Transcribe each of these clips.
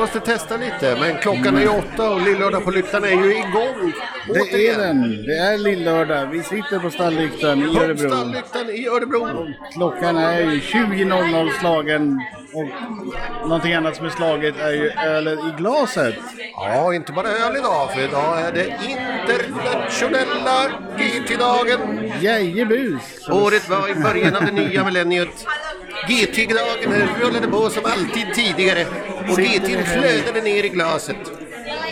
måste testa lite. Men klockan är ju åtta och Lillördag på lyktan är ju igång. Det är Återigen. den. Det är lillördag. Vi sitter på Stalllyktan i Örebro. Stallyktan i Örebro. Klockan är ju 20.00 slagen och någonting annat som är slaget är ju ölen i glaset. Ja, inte bara öl idag, för idag är det internationella GT-dagen. Jajebus! Året var i början av det nya millenniet. GT-dagen rullade på som alltid tidigare och GT flödade ner i glaset.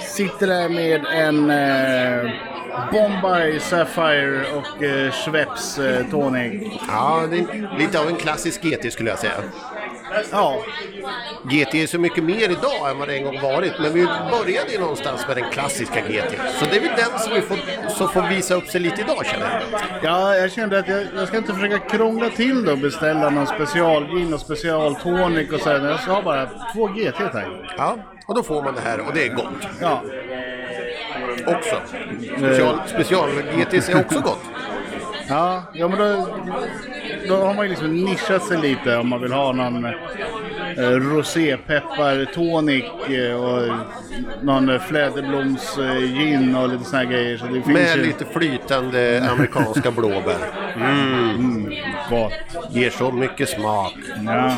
Sitter där med en eh, Bombay Sapphire och eh, Schweppes eh, tonic. Ja, det är lite av en klassisk GT skulle jag säga. Ja, GT är så mycket mer idag än vad det en gång varit, men vi började ju någonstans med den klassiska GT. Så det är väl den som vi får, som får visa upp sig lite idag känner jag. ja jag kände att jag, jag ska inte försöka krångla till det och beställa någon specialgin och specialtonic och så här. Jag ha bara två GT tack. Ja, och då får man det här och det är gott Ja, också. Special, special GT är också gott. Ja, ja men då, då har man ju liksom nischat sig lite om man vill ha någon eh, rosépeppar tonic eh, och någon eh, fläderbloms eh, gin och lite såna här grejer. Så det finns Med ju lite flytande amerikanska blåbär. gott. Ger så mycket smak. Ja,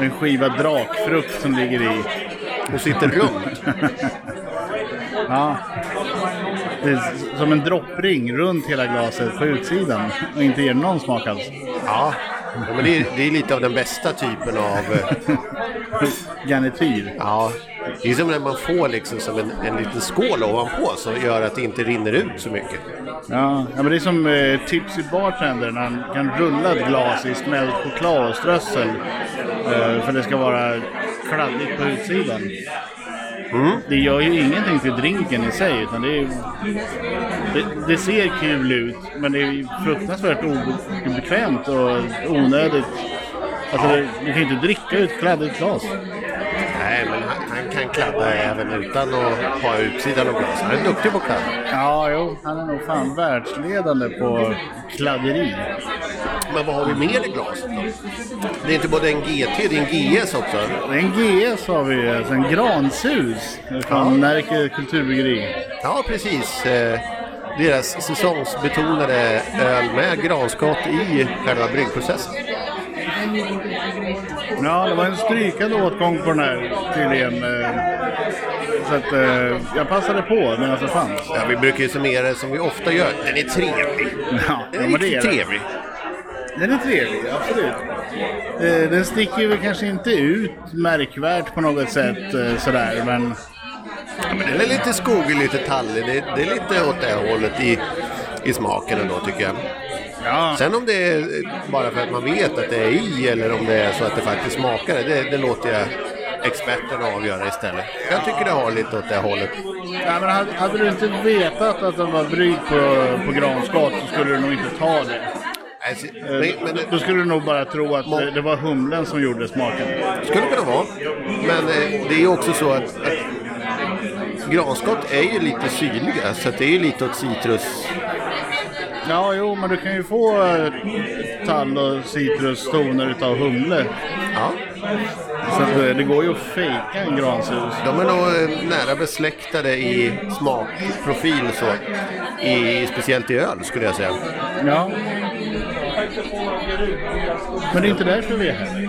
en skiva drakfrukt som ligger i. Och sitter runt. Ja. Det är som en droppring runt hela glaset på utsidan och inte ger någon smak alls. Ja, Ja, men det är, det är lite av den bästa typen av... eh, Garnityr. Ja, det är som när man får liksom som en, en liten skål ovanpå som gör att det inte rinner ut så mycket. Ja, ja men det är som eh, Tipsy Bartender när han kan rulla ett glas i smält choklad och strössel. Eh, för det ska vara kladdigt på utsidan. Det gör ju ingenting till drinken i sig utan det, är, det, det ser kul ut men det är fruktansvärt obekvämt och onödigt. Alltså, det, du kan ju inte dricka ett kladdigt glas. Nej, men han, han kan kladda även utan att ha utsidan av glas. Han är duktig på att kladda. Ja, jo, han är nog fan världsledande på kladderi. Men vad har vi mer i glaset då? Det är inte både en GT, det är en GS också. En GS har vi, alltså en gransus från Närke kulturbryggeri. Ja, precis. Eh, deras säsongsbetonade öl med granskott i själva bryggprocessen. Ja, det var en strykande åtgång på den här tydligen. eh, Så att eh, jag passade på medan det fanns. Ja, vi brukar ju summera det som vi ofta gör. Den är trevlig. Ja, Den är det riktigt trevlig. Den är trevlig, absolut. Eh, Den sticker ju kanske inte ut märkvärt på något sätt eh, sådär, men Den är lite skogig, lite tallig. Det, det är lite åt det hållet i, i smaken ändå tycker jag. ja. Sen om det är bara för att man vet att det är i eller om det är så att det faktiskt smakar det, det, låter jag experterna avgöra istället. Jag tycker det har lite åt det hållet. Ja, men hade, hade du inte vetat att den var bryggd på, på granskott så skulle du nog inte ta det. Alltså, Men, Då skulle du nog bara tro att det, det var humlen som gjorde smaken. skulle kunna vara. Men eh, det är ju också så att, att granskott är ju lite syrliga så det är ju lite åt citrus. Ja, jo, men du kan ju få eh, tall och citrustoner utav humle. Ja, Så att, eh, det går ju att fejka en gransus. de är nog nära besläktade i smakprofil så. I, speciellt i öl skulle jag säga. Ja. Men det är inte därför vi är här.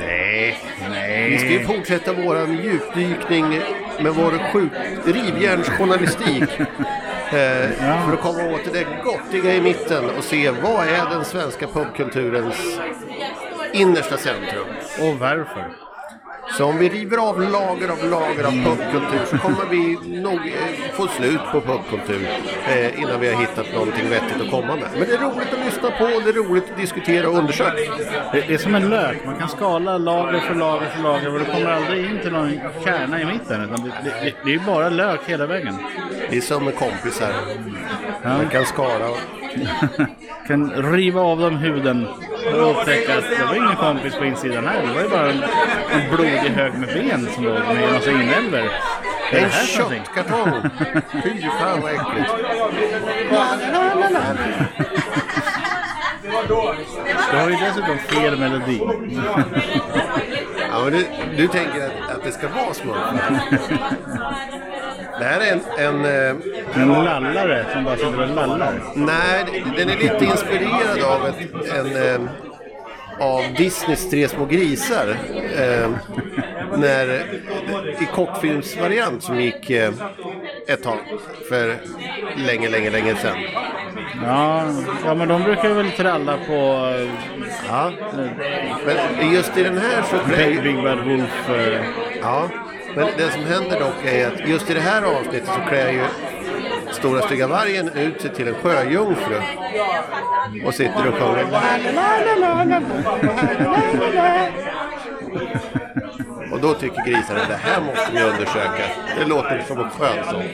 Nej, Nej. Vi ska ju fortsätta vår djupdykning med vår sjuk rivjärnsjournalistik. Eh, För att komma åt det gottiga i mitten och se vad är den svenska pubkulturens innersta centrum. Och varför? Så om vi river av lager av lager av pubkultur så kommer vi nog eh, få slut på pubkultur eh, innan vi har hittat någonting vettigt att komma med. Men det är roligt att lyssna på, det är roligt att diskutera och undersöka. Det, det är som en lök. Man kan skala lager för lager för lager och du kommer aldrig in till någon kärna i mitten. Utan det, det, det, det är ju bara lök hela vägen. Det är som med kompisar. Man kan skara kan riva av dem huden och upptäcka att det var ingen kompis på insidan här. Det var ju bara en, en blodig hög med ben som låg med en massa inälvor. En köttkartong! Fy fan vad äckligt. Du har ju dessutom fel melodi. Ja, men du, du tänker att, att det ska vara smurfar? Det här är en... en eh, En lallare som bara sitter och lallar. nej, den är lite inspirerad av ett, en... Eh, av Disneys Tre små grisar. Eh, när, I kortfilmsvariant som gick eh, ett tag för länge, länge, länge sedan. Ja, ja men de brukar väl tralla på Ja. Men just i den här så eh, Big, Big Bad Wolf. Eh, Ja, men det som händer dock är att just i det här avsnittet så klär ju Stora stygga vargen ut sig till en sjöjungfru. Och sitter och sjunger. Och då tycker grisarna det här måste vi undersöka. Det låter som en skön sång.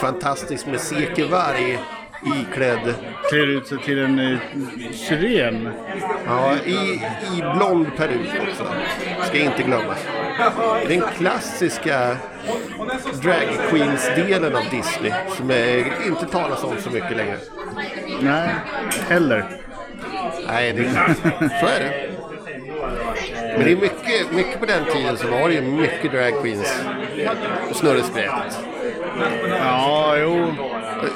Fantastiskt med Seke varg iklädd klär ut sig till en eh, syren. Ja, i, i blond peruk också. Ska inte glömmas. Den klassiska drag queens-delen av Disney som är, inte talas om så mycket längre. Nej, heller. Nej, det, så är det. Men det är mycket, mycket på den tiden så var det ju mycket drag queens och snurresprätt. Ja, jo.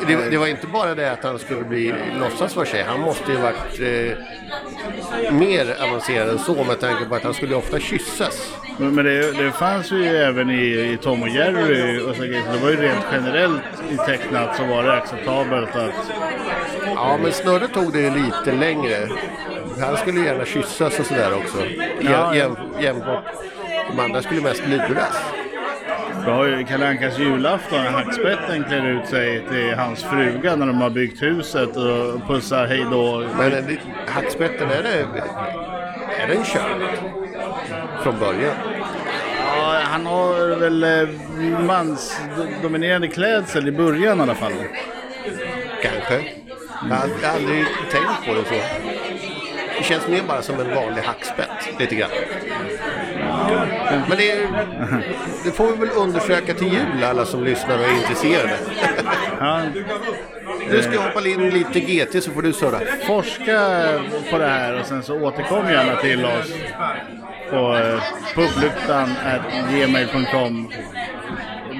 Det, det var inte bara det att han skulle bli låtsas vara tjej. Han måste ju varit eh, mer avancerad än så med tanke på att han skulle ofta kyssas. Men men det, det fanns ju även i, i Tom och Jerry och så Det var ju rent generellt i tecknat så var det acceptabelt att... Ja, men Snurre tog det ju lite längre. Han skulle gärna kyssas och sådär också. Ja. Jäm, jäm, jämfört. De andra skulle mest luras. Du har ju Kalle Ankas julafton när Hackspetten klär ut sig till hans fruga när de har byggt huset och pussar hej då. Men eh, det- hackspetten, är det, är den körd? Från början? Ja, han har väl eh, mansdominerande klädsel i början i alla fall. Kanske. Jag har aldrig tänkt på det så. Det känns mer bara som en vanlig hackspett, lite grann. Men det, det får vi väl undersöka till jul, alla som lyssnar och är intresserade. Ja, Nu ska jag hoppa in lite GT så får du surra. forska på det här och sen så återkom gärna till oss på eh, publuktan.gmail.com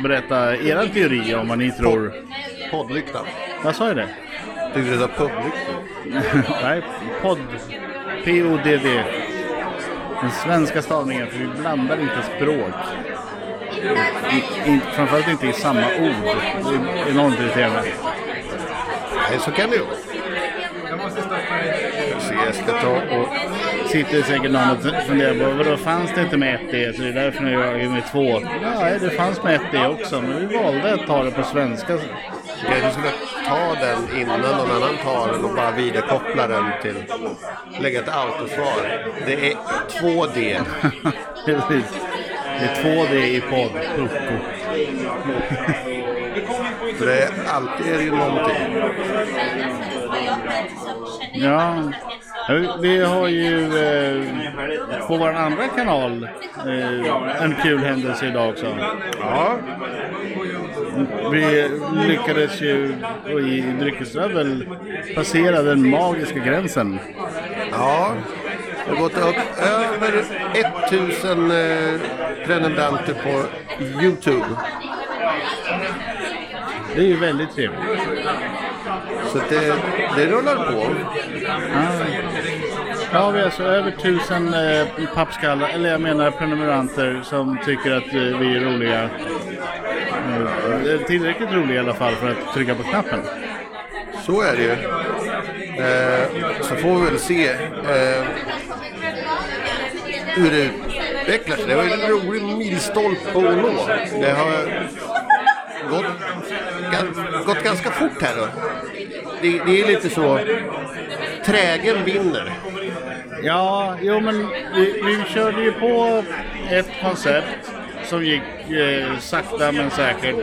Berätta era teori om vad ni tror. Poddlyktan. Vad sa jag det? Du sa publiktan? Nej, podd. P-O-D-D. Den svenska stavningen, för vi blandar inte språk. I, in, framförallt inte i samma ord. Det är enormt irriterande. Nej, så kan det ju vara. Jag jag ska ta och... Sitter säkert någon och funderar på vadå fanns det inte med ett D så det är därför nu jag är med två. Nej, det fanns med ett D också men vi valde att ta det på svenska. Jag skulle ta den innan någon annan tar den och bara vidarekoppla den till... Lägga ett autosvar. Det är 2D. Precis. Det är två D i podd. För det är alltid är det ju någonting. Ja, vi har ju eh, på vår andra kanal eh, en kul händelse idag också. Ja, Vi lyckades ju i Dryckesrövel passera den magiska gränsen. ja. Det har gått upp över 1000 eh, prenumeranter på YouTube. Det är ju väldigt trevligt. Så det, det rullar på. Ja. Vi har alltså över tusen eh, pappskallar, eller jag menar prenumeranter som tycker att eh, vi är roliga. Eh, tillräckligt roliga i alla fall för att trycka på knappen. Så är det ju. Eh, så får vi väl se eh, hur det utvecklar sig. Det var ju en rolig milstolpe att nå. Det har gått, gått ganska fort här då. Det, det är lite så, trägen vinner. Ja, jo men vi, vi körde ju på ett koncept som gick eh, sakta men säkert.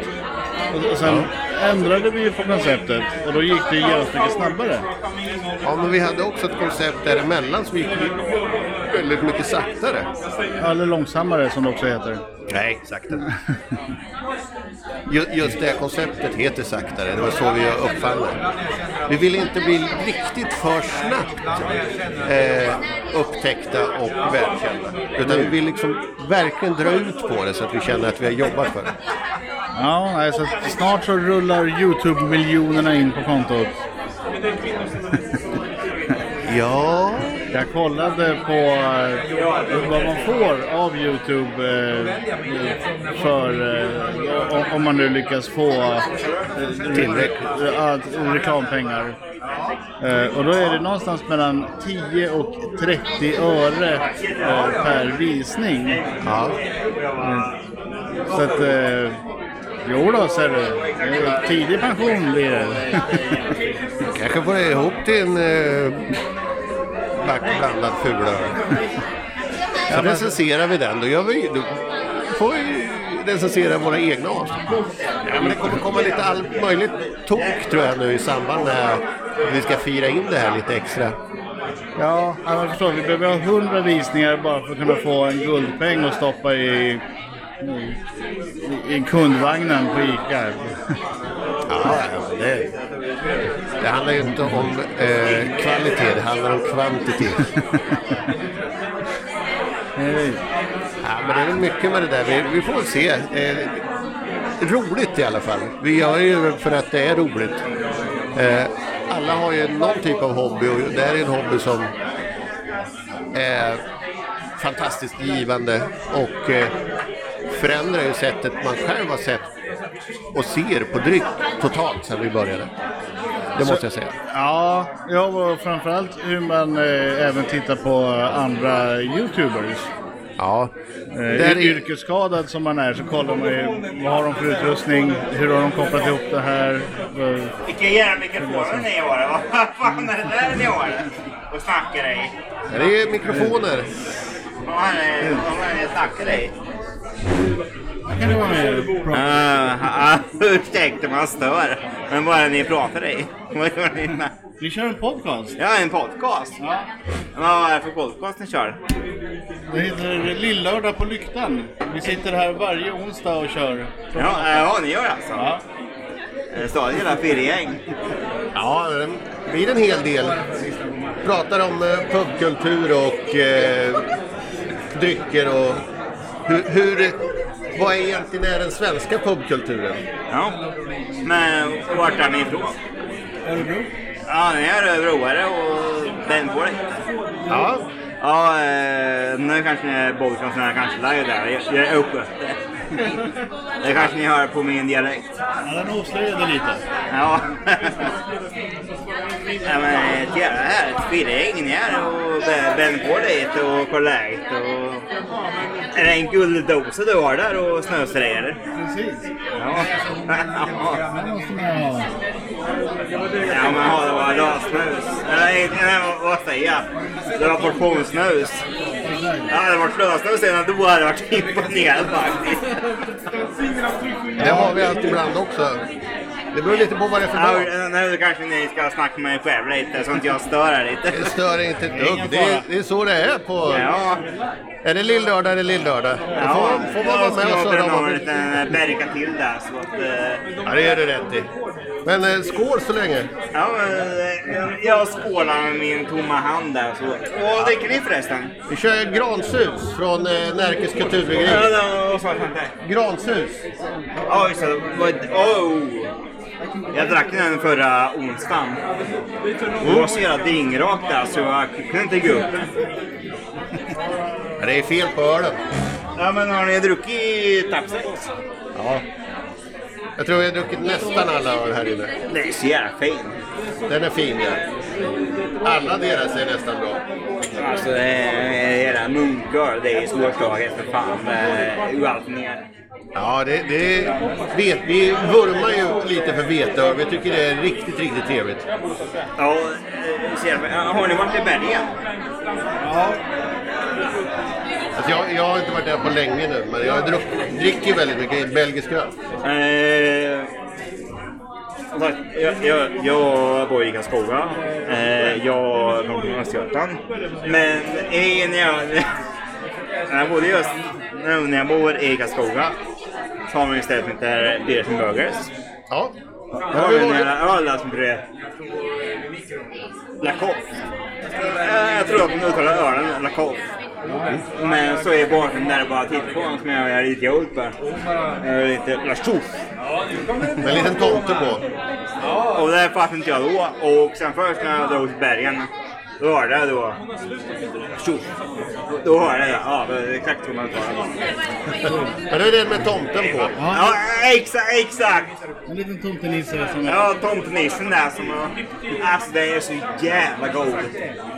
Och, och sen ändrade vi ju på konceptet och då gick det ju genast mycket snabbare. Ja, men vi hade också ett koncept däremellan som gick väldigt mycket saktare. Eller långsammare som det också heter. Nej, saktare. Ju- Just det här konceptet heter saktare. Det var så vi uppfann det. Vi ville inte bli riktigt för snabbt eh, upptäckta och välkända. Utan vi vill liksom verkligen dra ut på det så att vi känner att vi har jobbat för det. Ja, nej, så snart så rullar Youtube-miljonerna in på kontot. Ja, Jag kollade på eh, vad man får av Youtube eh, för eh, om- om man nu lyckas få eh, Tillräckligt. ja, reklampengar. Eh, och då är det någonstans mellan 10 och 30 öre eh, per visning. ja. Så att, eh, jo då ser du. Tidig pension blir det. kanske får jag ihop till en eh, back blandad fulöl. Så recenserar vi den. Då, gör vi, då får vi recensera våra egna avsnitt. Ja, men det kommer komma lite allt möjligt tok tror jag nu i samband med att vi ska fira in det här lite extra. Ja, jag förstår. Vi behöver ha 100 visningar bara för att kunna få en guldpeng och stoppa i, i, kundvagnen på ICA. Ja, det, det handlar ju inte om eh, kvalitet, det handlar om kvantitet. Ja, men det är mycket med det där. Vi, vi får se. Eh, roligt i alla fall. Vi gör ju för att det är roligt. Eh, alla har ju någon typ av hobby och det här är en hobby som är fantastiskt givande och eh, förändrar ju sättet man själv har sett och ser på dryck totalt sedan vi började. Det måste jag säga. Ja, ja och framförallt hur man eh, även tittar på andra Youtubers. Ja, Eh, är- Yrkesskadad som man är så kollar man ju vad har de för utrustning, hur har de kopplat ihop det här. Vilka jävla mikrofoner ni har! Vad fan är det där ni har? Och snackar i? det är mikrofoner. Vad vad är det ni snackar i? Kan du vara med prata? Uh, ursäkta jag stör. Men vad är det ni pratar i? Vad gör ni? med? Vi kör en podcast. Ja, en podcast. Ja. Men vad är det för podcast ni kör? Det heter Lillördag på Lyktan. Vi sitter här varje onsdag och kör. Ja, ja ni gör det alltså? Ja. Eh, Stadigt hela firgäng. Ja, det blir en hel del. Pratar om eh, pubkultur och eh, drycker och hur, hur, vad är egentligen är den svenska pubkulturen? Ja. Men vart är ni ifrån? Örebro. Ja, ni är örebroare och den på lite. Ja, Ja, eh, nu kanske ni är bollkonstnärer kanske live där. Jag, jag är uppe. Det kanske ni hör på min dialekt. Ja, den avslöjade lite. Ja. ja men ett jävla härligt firgäng ni är och Ben på lite och kollekt och... Är det en gulddosa du har där och snösrejer? Precis. Ja. Ja men ha det var lössnus. Vad- vad säger jag? Det var portionssnus. Ja, det var flösnus innan då hade jag varit imponerad faktiskt. det har vi alltid ibland också. Det beror lite på vad det är för dag. Ja, nu kanske ni ska snacka med mig själv lite så att jag stör er lite. Det stör inte ett dugg. Det är, det är så det är på... Ja, Är det lillördag är det lillördag. Ja. får, får man vara med och Jag surra nog man en liten berka till där så att... eh, Ja, det gör du rätt i. Men eh, skål så länge. Ja, eh, jag skålar med min tomma hand där så... Vad dricker ni förresten? Vi kör gransus från eh, Närkes Ja, kulturbryggeri. det- sa jag inte? Gransus. Ja, just det. Oh! Jag drack den förra onsdagen. Det var så jävla dyngrakt där så jag kunde inte gå upp. Det är fel på ölen. Ja, men har ni druckit Tapsex? Ja. Jag tror vi har druckit nästan alla öl här inne. Det är så jävla fin. Den är fin ja. Alla deras är nästan bra. Alltså, det är jävla munköl. Det är svårslaget för fan. Det är allt ner. Ja, det, det vet, vi vurmar ju lite för veteöl. Vi tycker det är riktigt, riktigt trevligt. Ja, eh, har ni varit i Belgien? Ja. Alltså jag, jag har inte varit där på länge nu, men jag druck, dricker väldigt mycket belgisk öl. Eh, jag, jag, jag bor i Karlskoga. Eh, jag kommer från Östergötland. Men när, jag, när jag bodde just när jag bor i Karlskoga så har vi ett ställe som heter Beers and Burgers. Ja. Då Där har vi en jävla öl som heter Lacoste. Eh, Jag tror att de uttalar ölen Lacoste. Men så är baken där bara titta på honom som jag är lite jobb på. Lite Lacoste. Med en liten tomte på. Och det fattade inte jag då. Och sen först när jag drog till bergen. Då hörde jag då... Tjoff! Då hörde jag, ja, det är exakt så man det. Men det är den med tomten på. Ja, exakt, exakt! En liten tomtenisse som... Ja, tomtenissen där som... Alltså den är så jävla god.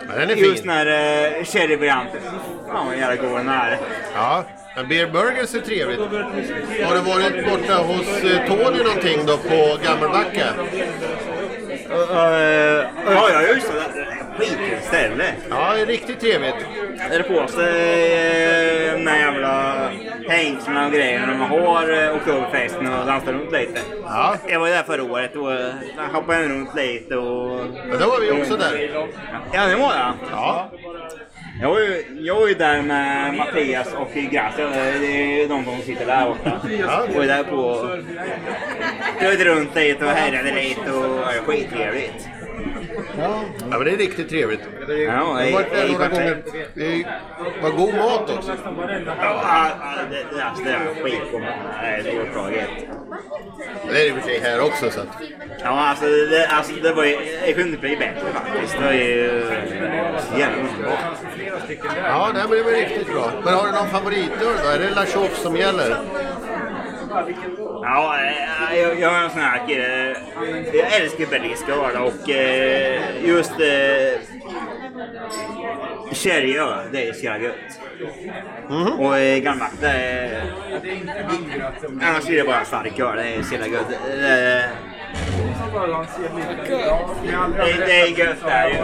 Ja, den är Just fin. den här uh, cherryvarianten. Fan vad jävla god den är. Ja. Men Beer Burgers är trevligt. Har du varit borta hos eh, Tony någonting då på Gammelbacka? Uh, ja, ja, just det. Skitkul ställe. Ja, det är riktigt trevligt. Är på sig eh, där jävla hängslena och grejerna de har eh, Oktoberfesten och dansat runt lite. Ja. Jag var ju där förra året och hoppade runt lite och... Men då var vi också där. Ja, det var jag. Ja. Jag var ju, jag var ju där med Mattias och Gracia. Det är de som sitter där borta. Ja. Jag var där på... Flöt runt lite och härjade lite och ja, det var skittrevligt. Ja, men det är riktigt trevligt. Ja, Jag har varit där några gånger. Det var god mat också. Ja, det, det, alltså, det är skitgott. Det är bra gött. Det är det i och för sig här också. Så. Ja, alltså det, alltså, det var ju... Det bli bättre faktiskt. Det var ju... Jävla underbart. Ja, det var riktigt bra. Men har du någon favoritöl då? Är det La som gäller? Ja, eh, jag, jag är en sån här kille. Jag älskar belgiska öl och eh, just eh, sherryöl, det är så jävla gött. Och eh, gammalt, det är... Annars är det bara stark öl, det är så jävla gött. Det, det, är gött det här ju.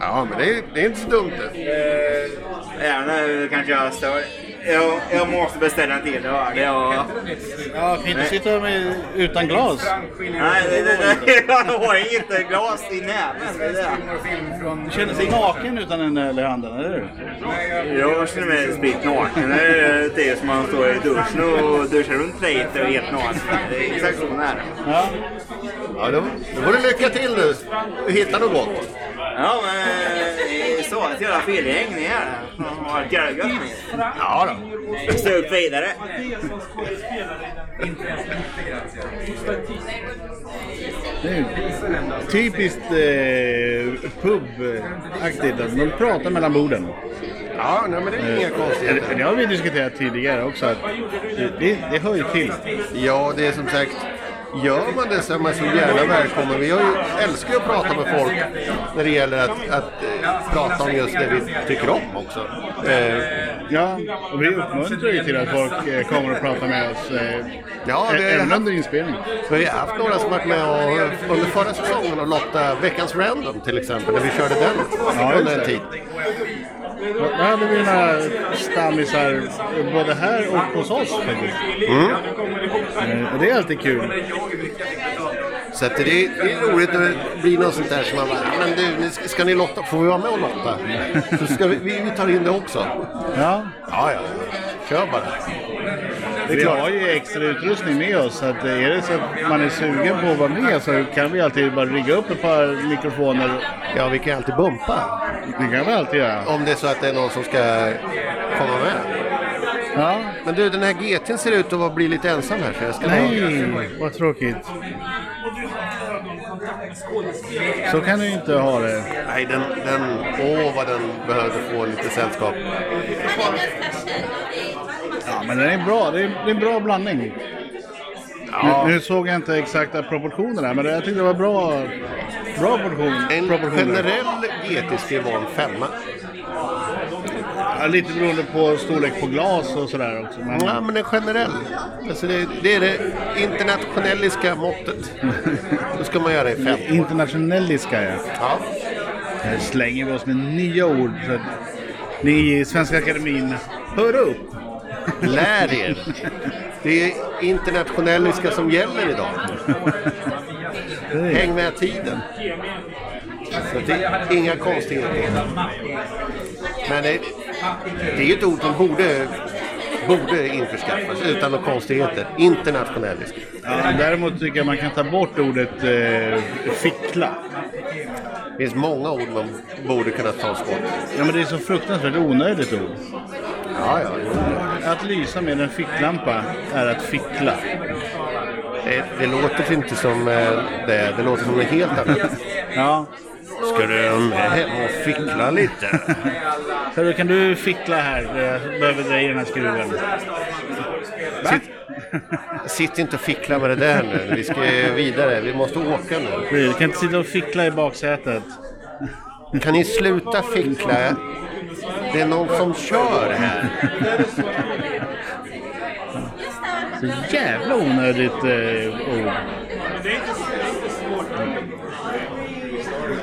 Ja, men det är, det är inte så dumt det. Ja, nu kanske jag stör. Jag, jag måste beställa en till öl. Jag, Ja, kan inte sitta med, utan glas. nej, det, det, det, jag har inte glas i näven. det är det. Du känner sig naken utan en öl i handen, eller hur? Jag känner mig spritt naken. Det är det som man står i duschen och duschar runt lite och är helt naken. Det är exakt så det är. Ja. Ja, då, då får du lycka till nu. Du hittar något gott. Ja, men det så. Ett jävla felgäng ni är. Det jävla gött ni. Ja då. Vidare. Det är ju typiskt eh, pubaktigt att man pratar mellan borden. Ja, nej, men det är inga Det, konstigheter. det har vi diskuterat tidigare också. Att det, det, det hör ju till. Ja, det är som sagt. Gör man det så är man så gärna välkommen. Vi ju, älskar ju att prata med folk när det gäller att, att eh, prata om just det vi tycker om också. Eh, Ja, och vi uppmuntrar ju till att folk eh, kommer och pratar med oss. Eh, Ja, har även under inspelning. Vi har haft några som varit med och, under förra säsongen och lottade veckans random till exempel, när vi körde den Ja, under en det. tid. Då hade vi några stammisar både här och hos oss faktiskt. Mm. Eh, det är alltid kul. Så att det, det är roligt när det blir något sånt där som man bara, "Ja, men du, ska, ska ni lotta? Får vi vara med och lotta? Så ska vi, vi, vi tar in det också. Ja, Ja, ja. Kör bara. Det är vi klart. har ju extra utrustning med oss. Så att är det så att man är sugen på att vara med så kan vi alltid bara rigga upp ett par mikrofoner. Ja, vi kan alltid bumpa. Det kan vi alltid göra. Om det är så att det är någon som ska komma med. Ja. Men du, den här GT'n ser ut att bli lite ensam här. Så jag ska Nej, vad tråkigt. Så kan du inte ha det. Nej, den, den, åh vad den behövde få lite sällskap. Ja, men den är bra. Det är, det är en bra blandning. Ja. Nu, nu såg jag inte exakta proportionerna, men jag tyckte det var bra, bra proportion, En proportioner. generell GT ju vara en femma. Ja, lite beroende på storlek på glas och sådär också. Men, Ja, men en generell. Alltså det, det är det internationelliska måttet. Då ska man göra i fem. Internationelliska, ja. Ja. Här slänger vi oss med nya ord. Så att ni i Svenska Akademin, hör upp! Lär er. Det är internationelliska som gäller idag. Häng med tiden. Så det är inga konstigheter. Men det, det är ju ett ord som borde, borde införskaffas utan några konstigheter. Internationelliskt. Ja, däremot tycker jag man kan ta bort ordet eh, fickla. Det finns många ord man borde kunna ta bort. Ja, men det är så fruktansvärt onödigt ord. Ja, ja. Att lysa med en ficklampa är att fickla. Det, det låter inte som eh, det. Det låter som något helt annat. Ja. Ska du hem och fickla lite? Hörru, kan du fickla här? Jag behöver dra i den här skruven. Sitt, sitt inte och fickla med det där nu. Vi ska vidare. Vi måste åka nu. Du kan inte sitta och fickla i baksätet. Kan ni sluta fickla? Det är någon som kör här. Så jävla onödigt eh, ord.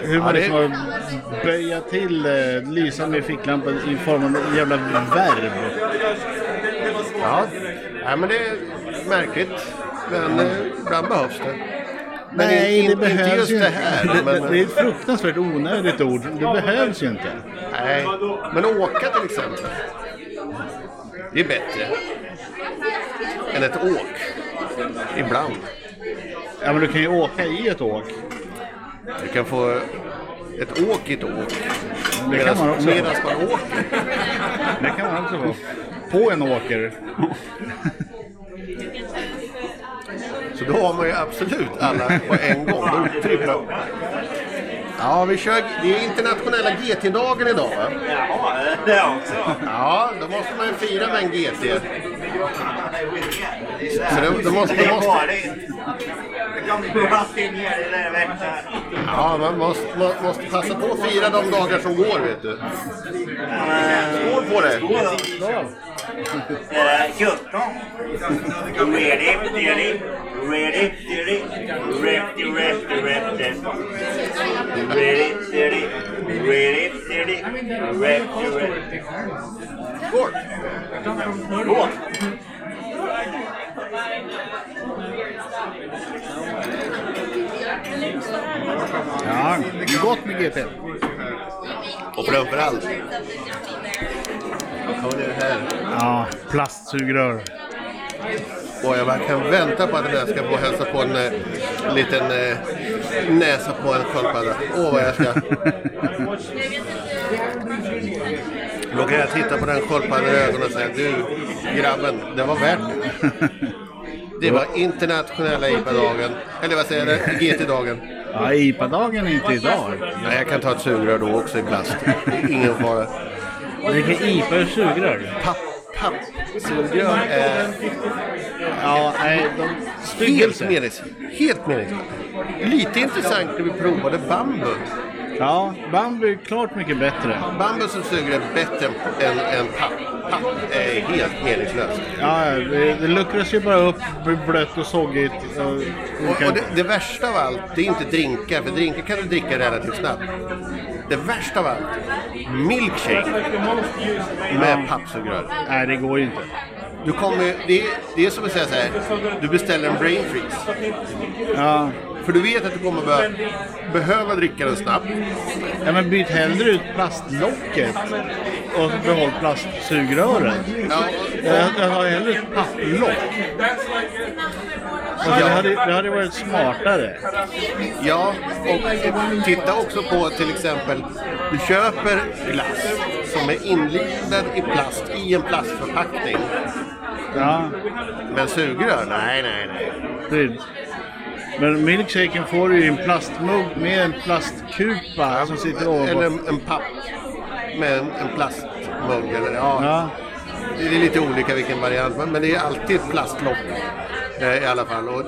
Hur man det- liksom har böja till eh, lysa med ficklampan i form av en jävla verb. Ja, ja men det är märkligt. Men eh, ibland behövs det. Men Nej, det in, behövs inte just ju det här. Det, Men, det är ett fruktansvärt onödigt ord. Det behövs ju inte. nej. men åka till exempel. Det är bättre. Än ett åk. Ibland. Ja, men du kan ju åka i ett åk. Du kan få ett åk i ett åk. Det kan man också Medan få. man åker. Det kan man också få. På en åker. Så då har man ju absolut alla på en gång. Då tripplar. Ja, vi kör. Det är internationella GT-dagen idag va? Jaha, det också. Ja, då måste man ju fira med en GT. Så då, då måste, då måste, ja, man måste, man måste passa på att fira de dagar som går vet du. Skål på det! Eh, 17. Ready, ready, ready, ready, ready, ready, ready. Ready, ready, ready, ready, ready, ready. Skål! Skål! Ja, gott med GT. Och framförallt. Ja, det är det här. Ja, plastsugrör. Och jag bara kan vänta på att jag ska få hälsa på en eh, liten eh, näsa på en sköldpadda. Åh, vad jag ska... Då kan jag titta på den sköldpaddan i ögonen och säga du grabben, det var värt det. Det var internationella IPA-dagen. Eller vad säger jag? GT-dagen. Ja, IPA-dagen är inte idag. Nej, jag kan ta ett sugrör då också i plast. Är ingen fara. Vilken IPA ur sugrör? Papp, papp. Sugrör är Ja, nej, de... helt Styggelse. menings, helt meningslöst. Lite intressant när vi provade bambu. Ja, bambu är klart mycket bättre. Bambu som suger är bättre än, än papp. Papp är helt meningslöst. Ja, det, det luckras ju bara upp, blir blött och soggigt. Och, Och, och det, det värsta av allt, det är inte drinkar, för drinkar kan du dricka relativt snabbt. Det värsta av allt, milkshake med pappsugrör. Nej, det går ju inte. Du kommer, det, är, det är som att säga så här, du beställer en brain freeze. Ja, För du vet att du kommer behöva, behöva dricka den snabbt. ja men byt hellre ut plastlocket och behåll plastsugröret. Ja, Jag, jag har hellre ett papplock. Alltså, det, hade, det hade varit smartare. Ja, och titta också på till exempel, du köper glass som är inlindad i plast i en plastförpackning. Ja, Men sugrör? Nej, nej, nej. det, men milkshaken får du i en plastmugg med en plastkupa som sitter Eller ovanpå. en, en papp med en, en plastmugg. Eller, ja, Ja, Det är lite olika vilken variant, men, men det är alltid ett plastlock eh, i alla fall. Och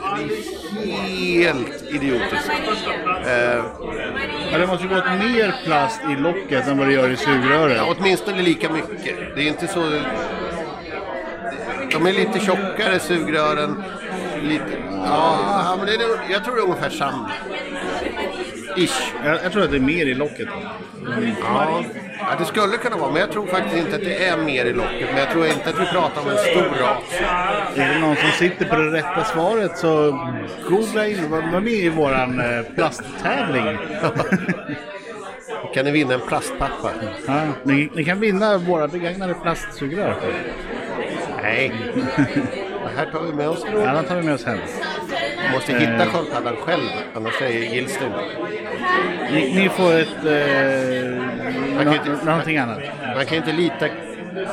det är helt idiotiskt. Eh, ja, det måste ju gått mer plast i locket än vad det gör i sugröret. Ja, åtminstone lika mycket. Det är inte så... De är lite tjockare sugrören. Lite... Ja, men det är, jag tror det är ungefär samma. Ish. Jag, jag tror att det är mer i locket. Ja. ja, det skulle kunna vara, men jag tror faktiskt inte att det är mer i locket. Men jag tror inte att vi pratar om en stor ras. Är det någon som sitter på det rätta svaret så googla in, var, var med i våran eh, plasttävling. Kan ni vinna en plastpappa? Ja, ni, ni kan vinna våra begagnade plastsugrör. Nej. Det här tar vi med oss. Ja, den tar vi med oss hem. Måste hitta sköldpaddan själv, annars Gills det. Ni, ni får ett... Eh, nå, inte- någonting annat. Man kan ju inte lita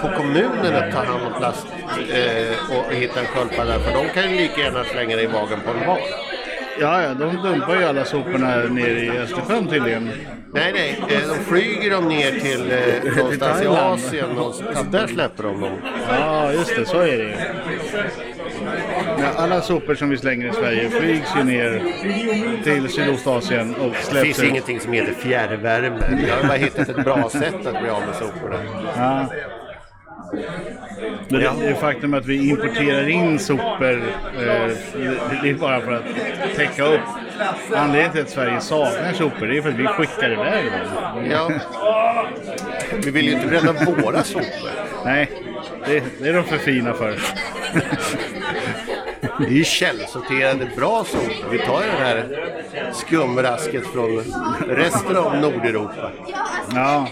på kommunen att ta hand om plast eh, och hitta en sköldpadda. För de kan ju lika gärna slänga det i magen på en val. Ja, ja, de dumpar ju alla soporna nere i Östersjön tydligen. Nej, nej. Eh, de flyger dem ner till eh, någonstans i. Asien och där släpper de dem. Ja, just det, så är det ju. Alla sopor som vi slänger i Sverige flygs ju ner till Sydostasien och Det släpps finns ut. ingenting som heter fjärrvärme. Jag har bara hittat ett bra sätt att bli av med soporna. Ja. Men det, det faktum att vi importerar in sopor, eh, det, det är bara för att täcka upp. Anledningen till att Sverige saknar sopor, det är för att vi skickar iväg dem. Ja. Vi vill ju inte bränna våra sopor. Nej, det, det är de för fina för. Det är ju källsorterade bra sopor. Vi tar ju det här skumrasket från resten av Nordeuropa. Ja,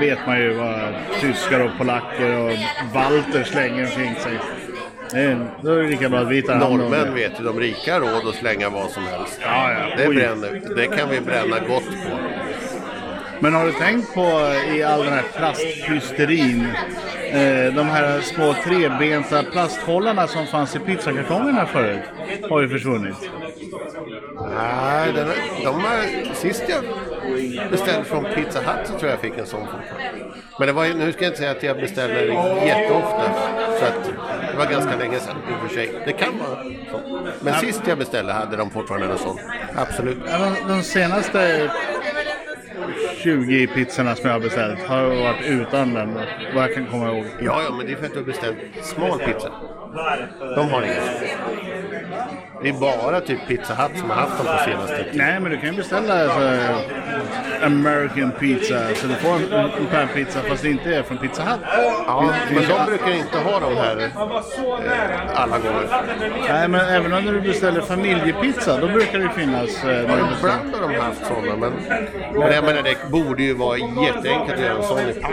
vet man ju vad tyskar och polacker och balter slänger omkring sig. Då är det lika bra att vi tar hand om Norrmän vet ju, de rika har råd att slänga vad som helst. Ja, ja. Det, bränner, det kan vi bränna gott på. Men har du tänkt på i all den här plasthysterin, eh, de här små trebenta plasthållarna som fanns i pizzakartongerna förut, har ju försvunnit. Nej, den, är- de har, sist jag beställde från Pizza Hut så tror jag jag fick en sån fortfarande. Men det var, nu ska jag inte säga att jag beställer jätteofta. Så att det var ganska länge sedan i och för sig. Det kan vara så. Men sist jag beställde hade de fortfarande en sån. Absolut. Ja, de senaste 20 pizzorna som jag har beställt har varit utan den, vad jag kan komma ihåg. Ja, ja, men det är för att du har beställt smal pizza. De har sån. Det är bara typ Pizza Hut som har haft dem på senaste tiden. Nej, men du kan ju beställa alltså, American pizza, så du får en, en panpizza fast det inte är från Pizza Hut. Ja, men de brukar inte ha de här eh, alla gånger. Nej, men även om du beställer familjepizza, då brukar det finnas... Eh, Ja, när ibland har de haft sådana, men, men jag menar, det borde ju vara jätteenkelt att göra en sån i papp.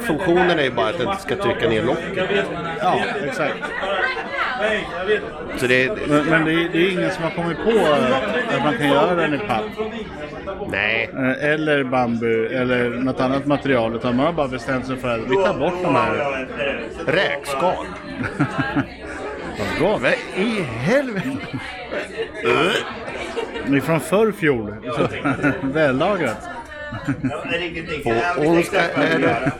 Funktionen är ju bara att den ska trycka ner locket. ja, exakt. Så det, Men, men det, är, det är ingen som har kommit på eh, att man kan göra den i papp. nej, Eh, Eller bambu eller något annat material. Utan man har bara bestämt sig för att vi tar bort de här. räkskal. Vad i helvete? Det är från förr fjol. Så Vällagrat. På onsdag är det,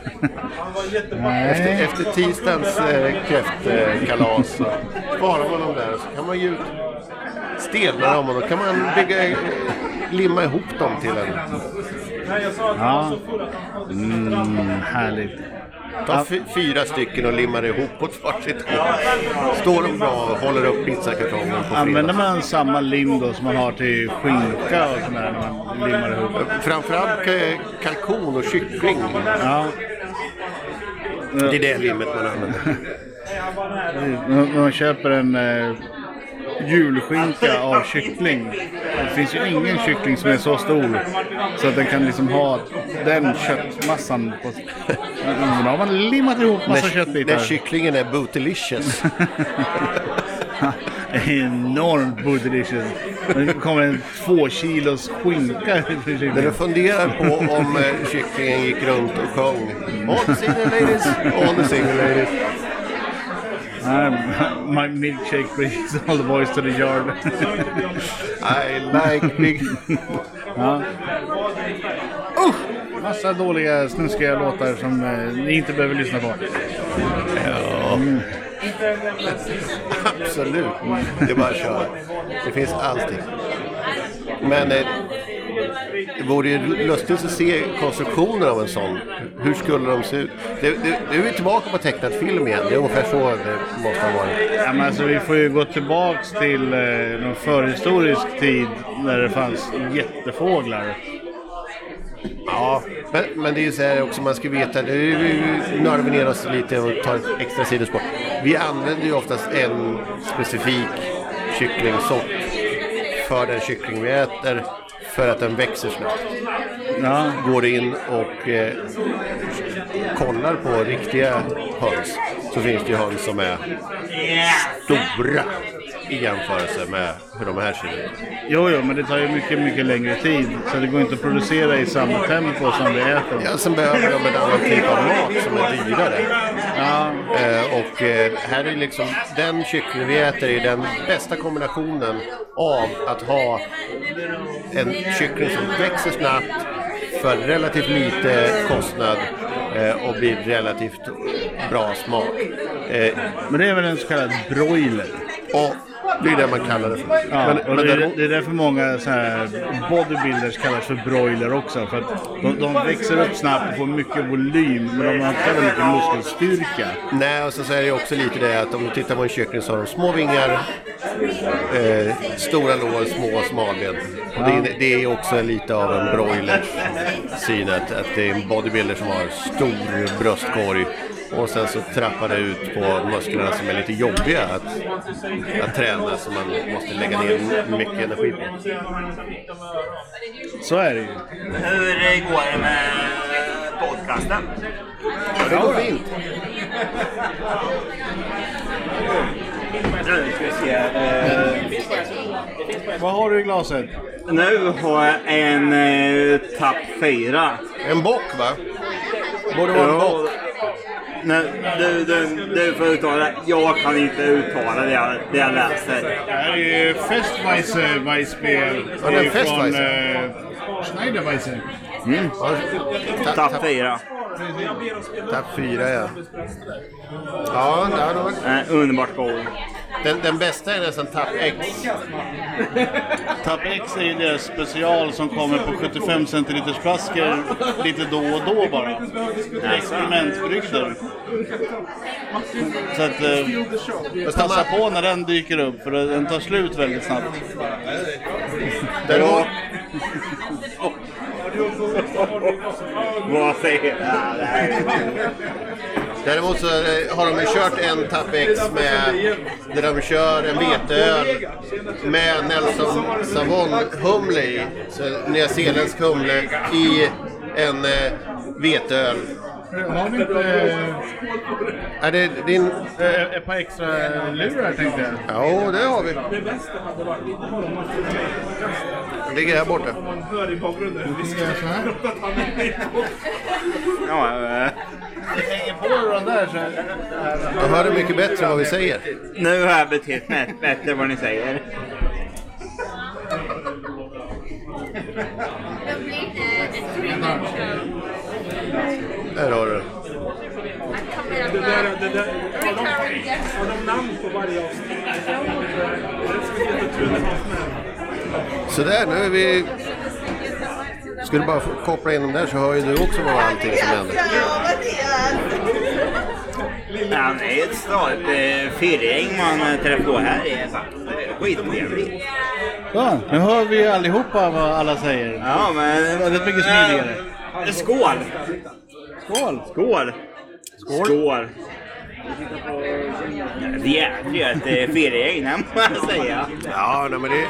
efter, tisdagens eh, kräftkalas så sparar man dem där så kan man ju ut stelna dem och då kan man bygga, eh, limma ihop dem till en Ja. Mm, härligt. Ta fy- fyra stycken och limmar ihop åt varsitt håll. Står de bra och håller upp pizzakartongen på Använder fredag. man samma lim då som man har till skinka och sådär när man limmar ihop? Framförallt kalkon och kyckling. Ja. Det är det limmet man använder. Man köper en eh, julskinka av kyckling. Det finns ju ingen kyckling som är så stor så att den kan liksom ha den köttmassan. På... Då har man limmat ihop massa När, köttbitar. när kycklingen är bootylicious. Enormt bootylicious. Det kommer en två kilos skinka När du funderar på om eh, kycklingen gick runt och sjöng All the single ladies, all the single ladies. Um, my milkshake brings all the boys to the yard. I like big... ja. Massa dåliga snuskiga låtar som eh, ni inte behöver lyssna på. Ja. Absolut. Det är bara att köra. Det finns allting. Men eh, det vore ju lustigt att se konstruktionen av en sån. Hur skulle de se ut? Nu är vi tillbaka på tecknad film igen. Det är ungefär så det måste ha varit. Ja, men alltså, vi får ju gå tillbaks till eh, någon förhistorisk tid när det fanns jättefåglar. Ja, men, men det är ju så här också man ska veta. Nu nördar vi ner oss lite och tar ett extra sidospår. Vi använder ju oftast en specifik kycklingsort för den kyckling vi äter för att den växer snabbt. Ja. Går in och eh, kollar på riktiga höns så finns det ju höns som är stora i jämförelse med hur de här ser ut. Jo, jo, men det tar ju mycket, mycket längre tid. Så det går inte att producera i samma tempo som vi äter. Ja, sen behöver de en annan typ av mat som är dyrare. Ja, Eh, och eh, här är liksom, den kyckling vi äter är den bästa kombinationen av att ha en kyckling som växer snabbt för relativt lite kostnad eh, och blir relativt bra smak. Eh, men det är väl en så kallad broiler. och det är det man kallar det för. Ja, Men- och men det, är, däremot- det är därför många så här bodybuilders kallas för broiler också. För att de, de växer upp snabbt och får mycket volym, men de har inte så mycket muskelstyrka. Nej, och sen så är det också lite det att om du tittar på en kyckling så har de små vingar, eh, stora lår, små smalben. Och det, är- det är också lite av en broiler syn att, att det är en bodybuilder som har stor bröstkorg och sen så trappar det ut på musklerna som är lite jobbiga att, att träna som man måste lägga ner mycket energi på. Så är det ju. Hur går det med podcasten? Det går fint. Nu ska vi se. Eh, Vad har du i glaset? nu har jag en eh, tapp 4. En bock va? Borde vara en bock. Nej, du, du, du får uttala Jag kan inte uttala det jag, det jag läser. Det här är Festweisse Weissbier. Ja, det är Festweisse. eh, Schneiderweisse. Ta- Tapp tapp- 4. Tapp fyra ja. Ja, det har nog- Eh, underbart god. den, den bästa är nästan Tapp X. Tab X är ju deras special som kommer på 75 centiliters flaskor lite då och då bara. Experimentbrygder. Så att eh, passa på när den dyker upp för den tar slut väldigt snabbt. Däremot, vad säger däremot så eh, har de ju kört en Tapex X med, där de kör en veteöl med Nelson Savon humle i. Så nyzeeländsk humle i en eh, veteöl. Har vi inte Är det din... eh, ett par extra lurar tänkte jag? Ja, det har vi. Den ligger här borta. Ja, eh, Hänger på den där så... Jag hör det mycket bättre vad vi säger. nu har jag betett mig bättre vad ni säger. Här har du. Det där, det där, har de, har de namn på varje avsnitt? Det. Sådär, nu är vi... Ska du bara koppla in den där så hör ju du också vad allting som händer. Han är ett stadigt eh, firgäng man träffar på här. Det är skittrevligt. Ja, nu hör vi allihopa vad alla säger. Ja, men... Väldigt mycket smidigare. Skål! Skål! Skål! Skål! Skål! Det är ju ett eh, firgäng, det må jag säga. Ja, nej, men det,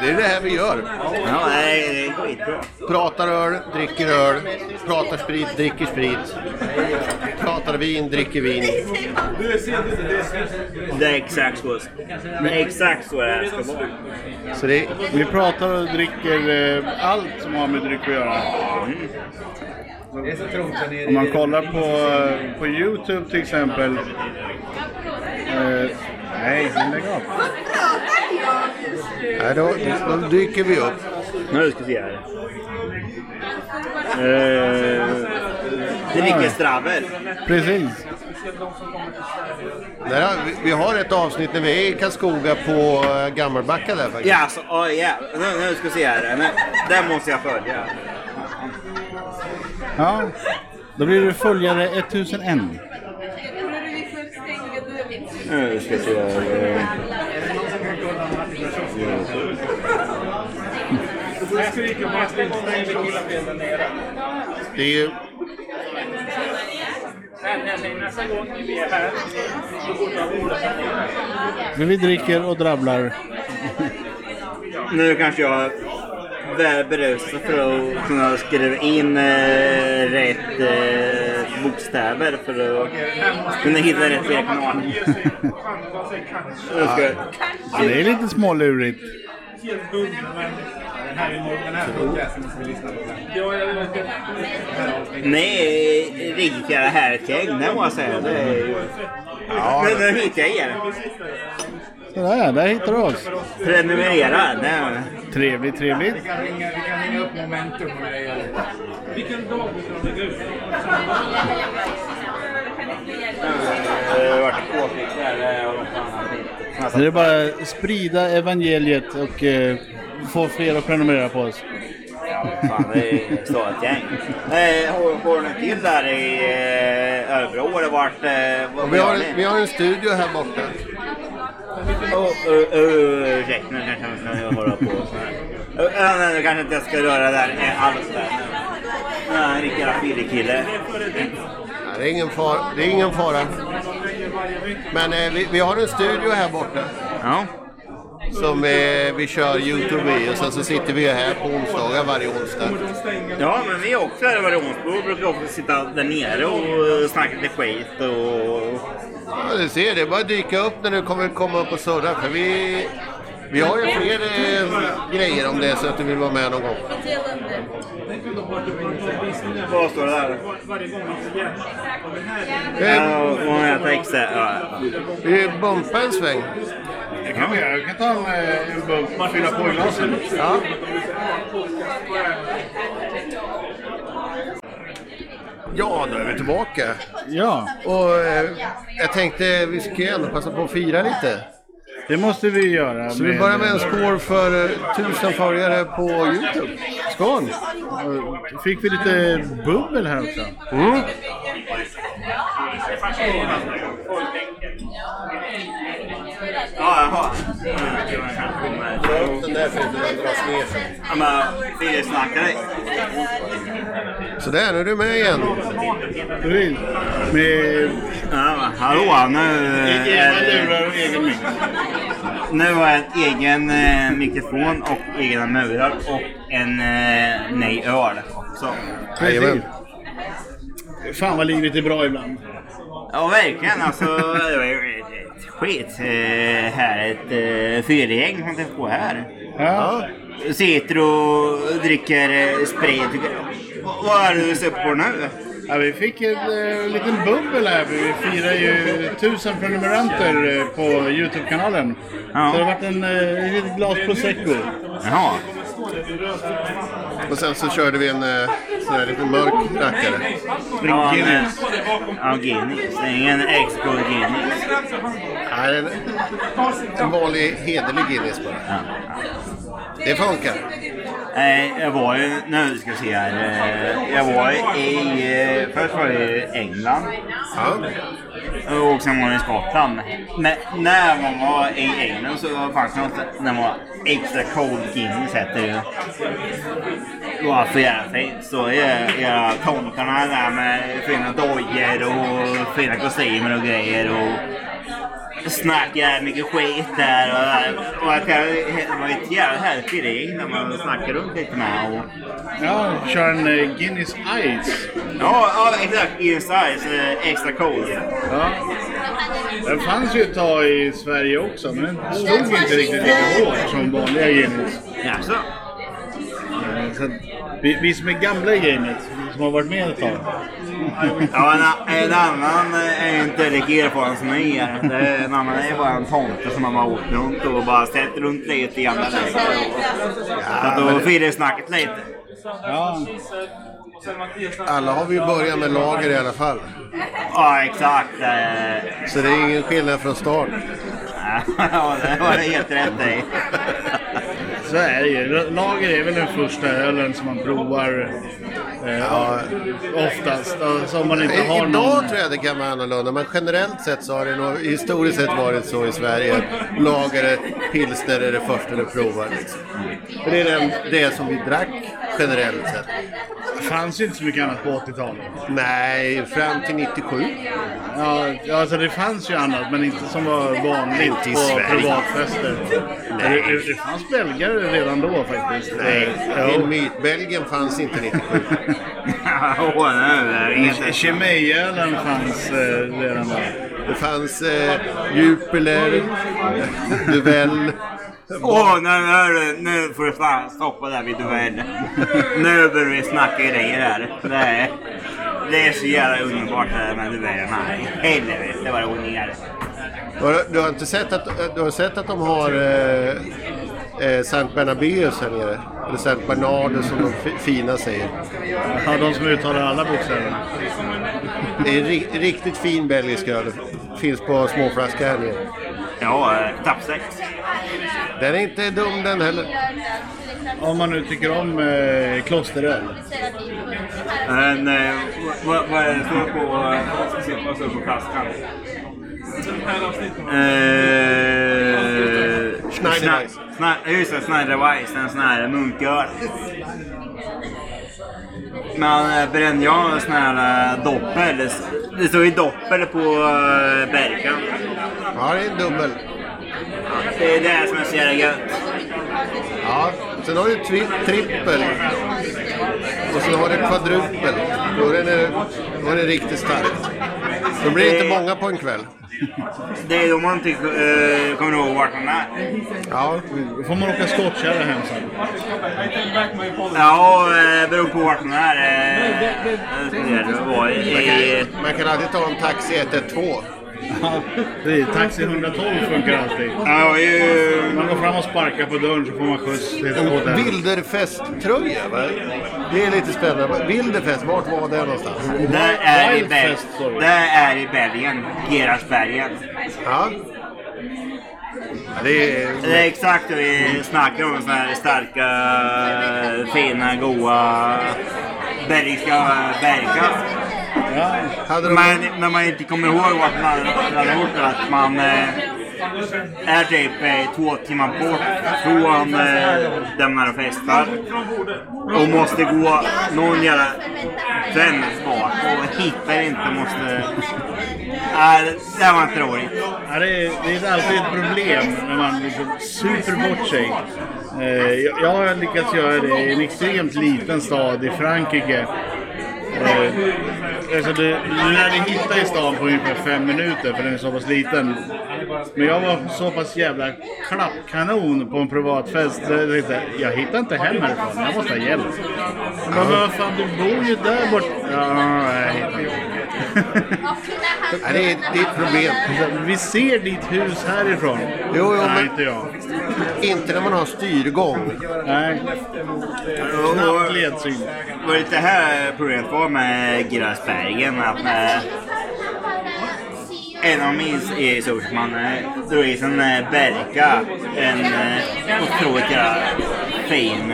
det är det här vi gör. Ja, det är skitbra. Pratar öl, dricker öl. Pratar sprit, dricker sprit. Pratar vin, dricker vin. Det är exakt så. Det är exakt så det här ska vara. Så det, Vi pratar och dricker eh, allt som har med dryck att göra. Om man kollar på, på Youtube till exempel. Eh, nej, lägg av. nej, då, då dyker vi upp. Nu ska vi se här. Eh, Dricker Stravel. Precis. de som kommer till Sverige. Där har, vi, vi har ett avsnitt när vi är i Karlskoga på eh, Gammelbacka där faktiskt. Ja, alltså, oh, ja. Nu, nu ska vi se här. Nu, den måste jag följa. Ja, då blir det följare 1001. Nu ska se. Det är ju, vi dricker och drabblar. Nu kanske jag är berusad för att kunna skriva in eh, rätt eh, bokstäver för att kunna hitta rätt jag- Ja, det är lite smålurigt. helt dum, men den här podcasten vi på. Ja. Nej, måste jag säga. Det är ju... Men nu hittar jag er. Sådär, där hittar du oss. Prenumerera. Det Trevligt, trevligt. Vi kan ringa, vi kan ringa upp momentum och grejer. Vilken dag vi ska lägga ut? har varit påfick där. det är bara att sprida evangeliet och eh, få fler att prenumerera på oss. Fan, det är så ett gäng. Eh, Har du en till där i eh, Örebro? Har det varit... eh, vi, har, ni? vi har en studio här borta. Oh, uh, uh, ursäkta, nu kanske jag hålla på så här. Nej, nu kanske inte jag ska röra där alls där. Uh, en riktig jävla fyllekille. Ja, det, är ingen far, det är ingen fara. Men eh, vi, vi har en studio här borta Ja. Som eh, vi kör Youtube i och sen så sitter vi här på onsdagar varje onsdag. ja, men vi är också här i Variationsbro. brukar också sitta där nere och snacka lite skit och... Ja, du ser, det är bara att dyka upp när du kommer komma upp och surra. För vi, vi har ju fler eh, grejer om det är så att du vill vara med någon gång. Vad står det där? Varje. Eh, Ja, och texter. Ja. Vi bumpar en sväng. Det kan vi göra. Jag kan ta en, eh, en bump och fylla på i glasen. Ja. Ja, då är vi tillbaka. Ja, Och eh, jag tänkte vi ju ändå passa på att fira lite. det måste vi göra. Så vi börjar med en skål för eh, tusen följare på Youtube. Skål! Och Fick vi lite bubbel här också? Mm. Ja, jaha. Dra upp den dras ner sen. Ja, men snackar dig. Sådär, nu är du med igen. Med Ja, hallå, nu är mick. Nu har jag en egen eh, mikrofon och egna murar och en eh, nej öl också. Jajamän. Fan vad livet är bra ibland. Ja, verkligen. Alltså, det var ett skit eh, härligt eh, fyrgäng som träffade på här. Ja. Sitter och dricker eh, sprit. Vad är det du ser på nu? Ja, vi fick en eh, liten bubbel här. Vi firar ju tusen prenumeranter eh, på Youtube-kanalen. Ja. Så det har varit en eh, litet glas prosecco. Jaha. Och sen så körde vi en eh, sån här liten mörk rackare. Ja, men, ja, Guinness. Det är ingen extra Guinness. Nej, en, en vanlig hederlig Guinness bara. Ja. Det funkar. Nej, jag var ju, nu ska vi se här. eh, Jag var i, eh, först var jag i England. Ja. Och sen var jag i Skottland. Men när man var i England så var det faktiskt något när man var extra cold Guinness hette det ju. Det var för jävla fint. Så är era tomtarna där med fina dojor och fina kostymer och grejer. Och snackar mycket skit där. Och, och att det var ett jävla härligt gäng när man snackade runt lite med. Och, Ja, kör en eh, Guinness Ice. ja, ja, exakt. Inside, eh, extra cold. Ja. Den fanns ju ett tag i Sverige också, men den stod inte riktigt lika hårt som vanliga Guinness. Jaså? Eh, Så att vi, vi som är gamla i gamet, som har varit med ett tag. Ja, en, en annan är inte lika erfaren som ni är. Det En annan är bara en tomte som har bara åkt runt och bara sett runt lite andra länder. Så att då firar snacket lite. Ja. Alla har vi ju börjat med lager i alla fall. Ja, exakt. eh. Så det är ingen skillnad från start. ja, det var det helt rätt i. Så är det ju. Lager är väl den första ölen som man provar eh, oftast. Alltså, om man inte har Idag någon... tror jag det kan vara annorlunda, men generellt sett så har det nog historiskt sett varit så i Sverige. Lager, pilsner är det första du provar. Liksom. Det är den, det som vi drack generellt sett. Det fanns ju inte så mycket annat på 80-talet. Nej, fram till 97. Ja, ja, alltså det fanns ju annat men inte som var vanligt Inte i på Sverige. privatfester. Det, det fanns belgare redan då faktiskt. Nej, Ja. min myt. Belgien fanns inte 97. Åh, nu är det helt- Kemiölen fanns eh, redan då. Det fanns eh, Jupiler, Duvel. Åh, nu, nu, nu får du fan stoppa där vid duell. Nu börjar vi snacka grejer här. Det är, det är så jävla underbart det där med duellerna. Helvete vad det går ner. Du, du har inte sett att, du har sett att de har eh, eh, Sankt Bernabéus här nere? Eller Sankt Bernardo som de fi- fina säger. Ja, de som uttalar alla bokstäverna. Det är en ri, riktigt fin belgisk öl. Finns på småflaska här nere. Ja, eh, tappsex. Den är inte dum den heller. Om man nu tycker om eh, klosteröl. Men eh, vad, vad är det står på, vad ska se, vad står på flaskan? Eh, Schna- Schna- Just det, Schneiderweiss. En sån här munköl. Men eh, brände jag sån här eh, doppel. Det står ju doppel på eh, Berkan. Ja, det är dubbel. Det är det som är så jävla gött. Ja. Sen har du tri- trippel. Och sen har du kvadrupel. Då är det, då är det riktigt starkt. Då blir det inte många på en kväll. Det är då man inte eh, kommer ihåg vart man är. Ja, Då får man åka skottkärra hem sen. Ja, eh, beror på vart man är. Eh, det man kan, man kan alltid ta en taxi 112. Ja, det är, taxi 112 funkar alltid. Ja, ju... Man går fram och sparkar på dörren så får man skjuts till En hotellet. Wilderfest-tröja, va? Det är lite spännande. Wilderfest, vart var det någonstans? Det är i, Bel- det är i Belgien. Gerhardsbergen. Ja. Det är... Det är exakt det vi snackar om. Såna här starka, fina, goa belgiska bergkast. Ja. Men när man inte kommer ihåg vart man har gjort att man eh, är typ eh, två timmar bort från eh, där man festar. Och måste gå någon jävla bak och hittar inte, måste... Nej, det var inte roligt. Ja, det, är, det är alltid ett problem när man liksom super bort sig. Eh, jag, jag har lyckats göra det i en extremt liten stad i Frankrike. Eh, alltså det, du lär dig hitta i stan på ungefär fem minuter för den är så pass liten. Men jag var så pass jävla klappkanon på en privatfest. Jag jag hittar inte hem härifrån. Jag måste ha hjälp. Men vad fan, du bor ju där bort. Ja, jag hittar inte. Ja, det, är, det är ett problem. Vi ser ditt hus härifrån. Jo, jo, Nej, men- inte jag. Inte när man har styrgång. Nej, knappt ledsyn. Det var lite här problemet var med Gerhardsbergen. Att eh, en av Sorsman eh, drog i sig en eh, Berka. En eh, otroligt fin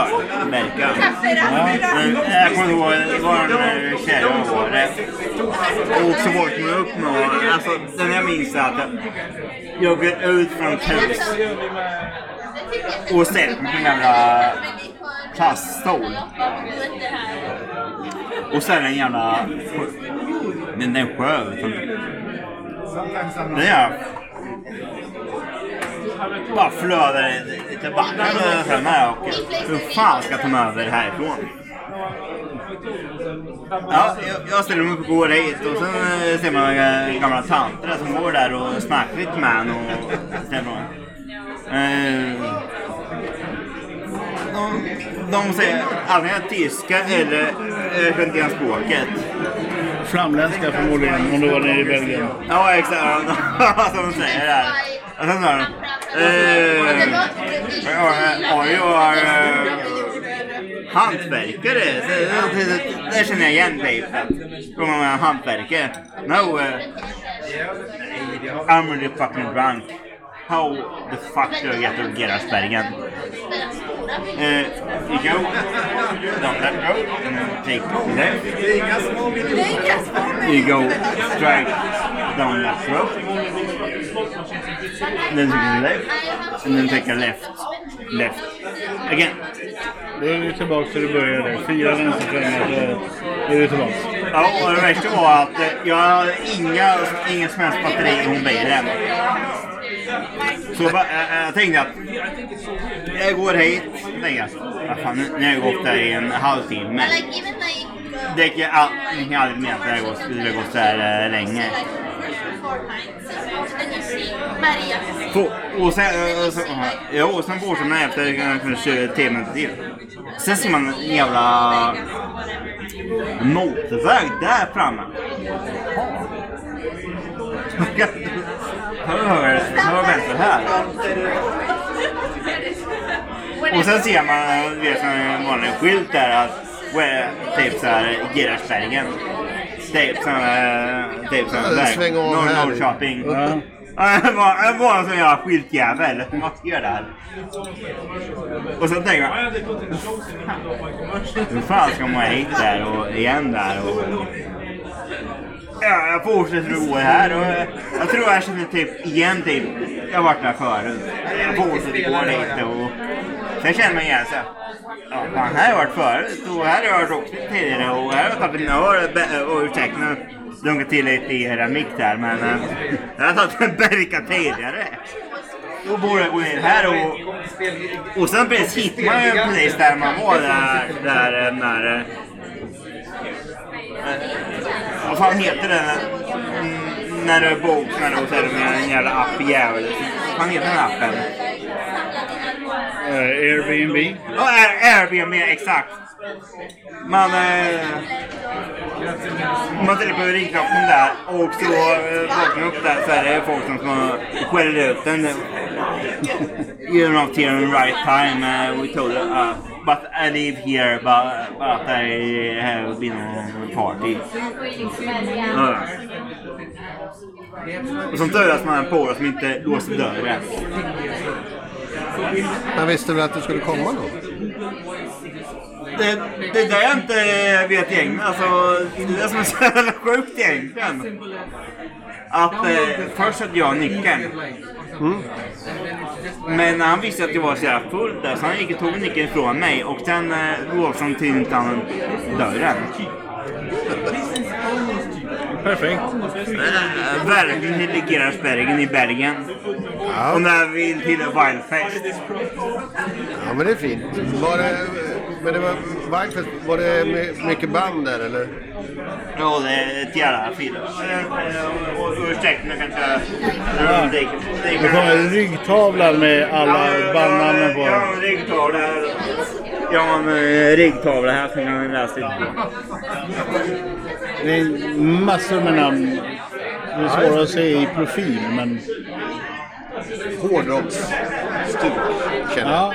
eh, märka. Mm. Jag kommer ihåg det var en kärrön var. Det- Och så vaknade man upp med och, alltså den jag minns är att jag gick ut från ett hus och ställer mig på en jävla plaststol. Och sen en jävla... Den en sjö. Den är... Bara flödar lite vatten fram här och hur fan ska jag ta mig över härifrån? Ja, jag, jag ställer mig upp och går hit och sen ser man gamla tanter där som går där och snackar lite med en och ställer. Eh, de, de säger antingen tyska eller eh, jag kan inte igen språket. Flamländska förmodligen, om du var nere i Belgien. Ja, exakt. Som de säger där. Och sen sa de, Eh, ja, jag är eh, hantverkare. Det, det, känner jag igen dig. Från man är hantverkare. No, uh, I'm really fucking drunk. How the fuck do I get to Gerhardsbergen? Uh, you go down that road and then take left. You go straight down that road. Then take a left and then take a left. Left. Again. Då är vi tillbaka till det började. Fyra vänstersträngar så är vi tillbaka. Ja, och det värsta var att jag hade inga, ingen som helst batteri i mobilen. Så jag, bara- jag, jag tänkte att jag går hit. Tänkte jag, vad fan, nu, nu har jag gått där i en halvtimme. Det gick har aldrig menat att jag skulle gå så här eh, länge. Få- Och sen, eh, så, ja, och sen fortsätter man efter kanske 10 minuter till. Sen ser man en jävla motorväg där framme. Hör, hör vänster här. Och sen ser man, du vet, en vanlig skylt där att, where, typ såhär, Gerhardsbergen. Typ såhär, Ja, sväng av Norr, här. Norrköping. Ja. Det var, en sån jävla skyltjävel. Vad gör det här? Och sen tänker jag, hur fan ska man hit där och igen där och... Ja, jag fortsätter att gå här och jag tror jag känner typ igen typ, jag har varit där förut. Jag fortsätter gå lite och sen känner man igen sig. Ja, fan, här har jag varit förut och här har jag varit också tidigare och här har jag tagit en öl och ursäkta nu dunkar till lite i era mick där men äh, jag har tagit en berka tidigare. Då borde jag gå in här och, och sen precis hittar man ju precis där man var där, där eh, när eh, vad fan heter den? När du bokar och så är det med en jävla app jävel. Vad fan heter den appen? Eh, Airbnb. Ja, Air- Airbnb, exakt. Man... Eh, man trycker på ringknappen där och så eh, vaknar man upp där så är det folk som skäller ut den. You're not here in the right time. Uh, we told you. Uh, but I live here but, but I have been on a party. Ja. Och så dörras man på som inte låser dörren. Men visste du att det skulle komma då? Det, det är det jag inte vet egentligen. Alltså, det är det som är så jävla sjukt egentligen. Att eh, först hade jag nyckeln. Men han visste att jag var så jävla full där så han gick och tog nyckeln ifrån mig och sen eh, låste han till dörren. Perfekt. Eh, verkligen till Gerhardsbergen i Bergen. Och när vi till Wildfest. Ja men det är fint. Var det, men det var Wildfest, var det my- mycket band där eller? Ja, det är ett jävla fint. Eh, Ursäkta mig kanske. Ja. Det, kommer en ryggtavla med alla bandnamnen på. Jag en ryggtavla. Jag har en eh, ryggtavla här som jag läst lite på. Det är massor med namn. Det är svårt att se i profil men Hårdrocksstuk känner jag. ja,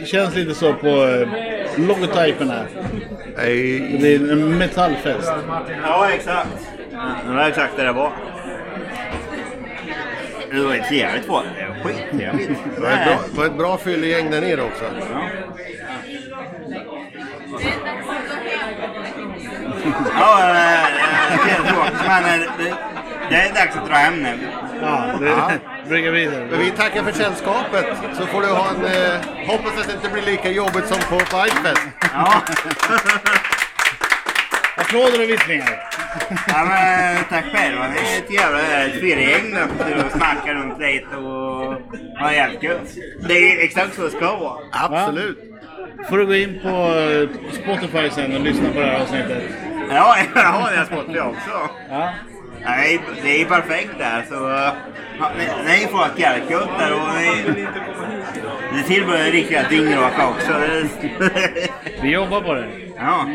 det känns lite så på eh, logotypen här. Det är en metallfest. Ja, exakt. Det var exakt det det var. Det var ett jävligt bra. Det var skittrevligt. det var ett bra, det var ett bra fyllegäng där nere också. Ja, eh, det är tråkigt men eh, det, det är dags att dra hem nu. Ja, det Ja. brukar vi Men det. vi tackar för sällskapet så får du ha en... Eh, hoppas att det inte blir lika jobbigt som på Wildfest. Ja, Applåder och vittningar. ja men tack själva. Det är ett jävla fyrgäng där och snackar runt lite och har jävligt kul. Det är exakt så det ska vara. Absolut. Får du gå in på eh, Spotify sen och lyssna på det här avsnittet. Ja, jag har det Spotify också. Ja. Nej, det är perfekt där så... ja, Ni, ni får ett jävligt gött där och ni... Det tillhör riktiga dyngraka också. Vi jobbar på det. Ja,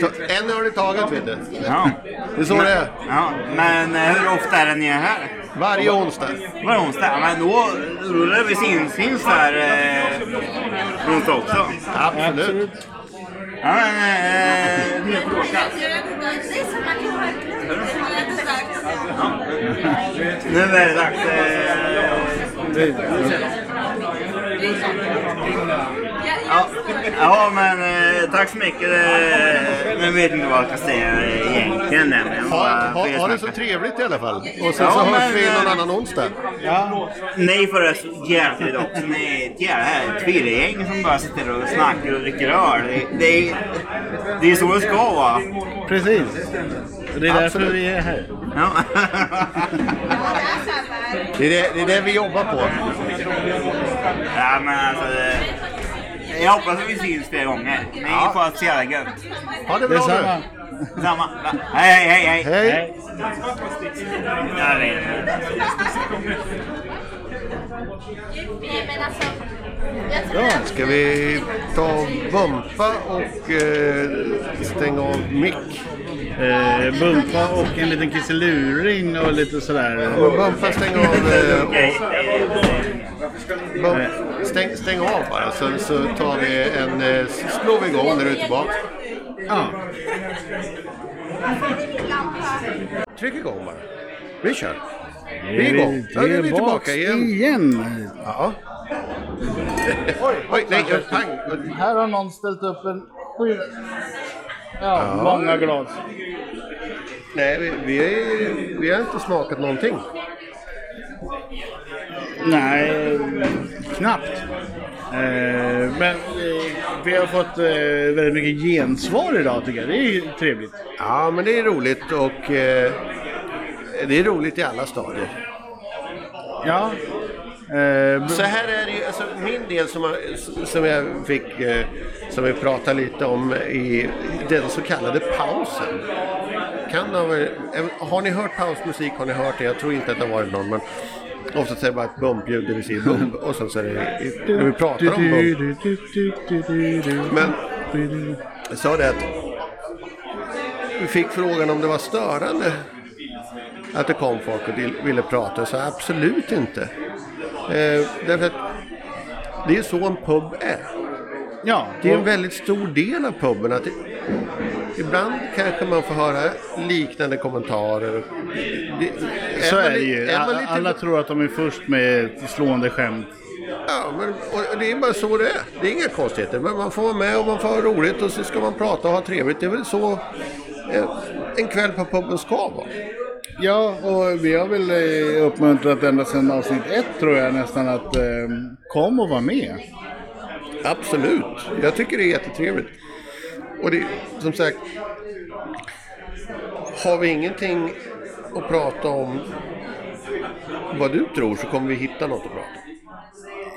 Ta- En öl i taget vet du. ja. Det är så det är. Ja, men eh, hur ofta är det ni är här? Varje onsdag. Varje onsdag? Men då rullar vi synsfinns här eh, onsdag också. Absolut. Ja, eh, Det är nu är det dags. Eh, ja, ja, men eh, tack så mycket. Eh, men vet inte vad jag ska säga egentligen nämligen. Ha, ha, ha det så trevligt i alla fall. Och sen Ja, så hörs vi någon eh, annan onsdag. Nej för det är så jävla trevligt också. Ni är ett jävla tvillinggäng som bara sitter och snackar och dricker öl. Det, det, är- det är så det ska vara. Precis. Det är därför Absolut. vi är här. Ja. Det är det, det är det vi jobbar på. ja men alltså. Det, jag hoppas att vi syns flera gånger. Ni får ha det så jävla gött. Ha det bra nu. Samma. Hej hej hej. hej. Hej. Ja, det är Men alltså, att ska vi ta och bumpa och eh, stänga av mick? Eh, bumpa och en liten kisseluring och lite sådär. Bumpa, stäng av eh, och bump, stäng, stäng av bara så, så tar vi en, eh, slår vi igång när du är tillbaka. Ja. Tryck igång bara. Vi kör. Vi är igång. Ja, nu är vi tillbaka igen. igen. Ja. Oj, nej, jag- pang. Här har någon ställt upp en sju... Ja, många glas. Nej, vi, vi, är, vi har inte smakat någonting. Nej, knappt. Eh, men eh, vi har fått eh, väldigt mycket gensvar idag tycker jag. Det är ju trevligt. Ja, men det är roligt och eh, det är roligt i alla stadier. Ja. Eh, Så här är det ju, alltså min del som, jag- som jag fick, eh, som vi pratade lite om i den så kallade pausen. Kan det ha varit, eh, har ni hört pausmusik har ni hört det, jag tror inte att det har varit någon men oftast är det bara ett bumpljud, det vill säga bump och sen så är det, när vi pratar om bump. Men jag sa det att vi fick frågan om det var störande att det kom folk och ville prata. så sa absolut inte. Eh, därför att det är så en pub är. Ja, Det är en väldigt stor del av puben. Att det, ibland kanske man får höra liknande kommentarer. Det, så man är det ju. är lite- alla tror att de är först med ett slående skämt. Ja, men, det är bara så det är. Det är inga konstigheter. Men man får vara med och man får ha roligt och så ska man prata och ha trevligt. Det är väl så en kväll på puben ska vara. Ja, och vi har väl eh, uppmuntrat ända sedan avsnitt ett tror jag nästan att eh, kom och var med. Absolut. Jag tycker det är jättetrevligt. Och det, som sagt, har vi ingenting att prata om vad du tror så kommer vi hitta något att prata om.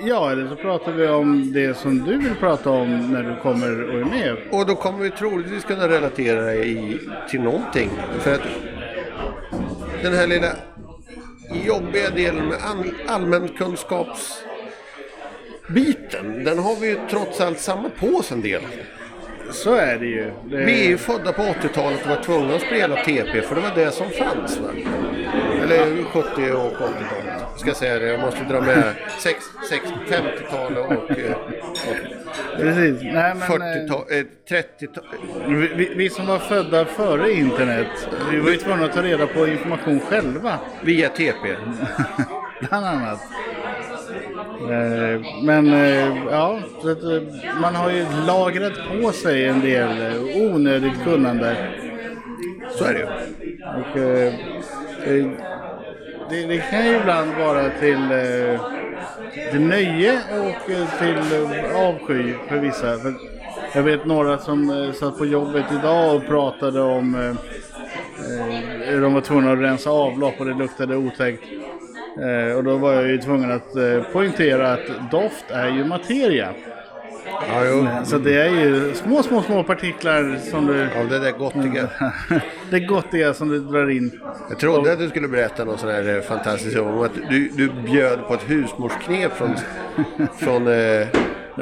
Ja, eller så pratar vi om det som du vill prata om när du kommer och är med. Och då kommer vi troligtvis kunna relatera i, till någonting. För att den här lilla jobbiga delen med all, allmänkunskapsbiten, den har vi ju trots allt samma på oss en del. Så är det ju. Det, Vi är ju födda på 80-talet och var tvungna att spela TP för det var det som fanns. Va? Eller 70 och 80-talet. Ska säga det, jag måste dra med 6, 6, 50-talet och, eh, Precis. Nej, men, och 40-tal, eh, 30-tal. Vi, vi, vi som var födda före internet, vi var ju tvungna att ta reda på information själva. Via TP. Bland annat. Eh, Men eh, ja, eh, man har ju lagrat på sig en del eh, onödigt kunnande. Så är det ju. Och, eh, eh, det, det kan ju ibland vara till, eh, till nöje och eh, till eh, avsky för vissa. För jag vet några som eh, satt på jobbet idag och pratade om eh, eh de var tvungna att rensa avlopp och det luktade otäckt. Eh, och då var jag ju tvungen att eh, poängtera att doft är ju materia. Ja, jo. Så det är ju små, små, små partiklar som du... Av det där gottiga. det gottiga som du drar in. Jag trodde att du skulle berätta något sån här eh, fantastiskt om att du, du bjöd på ett husmorsknep från, från eh,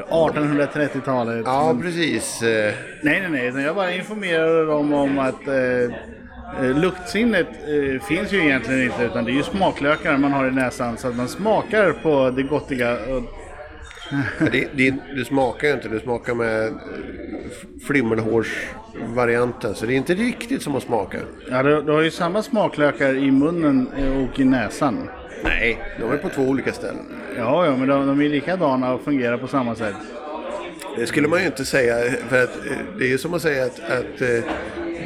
1830-talet. ja precis. Eh, Nej, nej, nej. Jag bara informerade dem om att eh, Eh, luktsinnet eh, finns ju egentligen inte utan det är ju smaklökar man har i näsan så att man smakar på det gottiga. Och, Det, det, det smakar ju inte, det smakar med eh, flimmerhårsvarianten. Så det är inte riktigt som att smaka. ja, du, du har ju samma smaklökar i munnen eh, och i näsan. Nej, de är på två olika ställen. Ja, ja men de, de är likadana och fungerar på samma sätt. Det skulle man ju inte säga, för att eh, det är som att säga att, att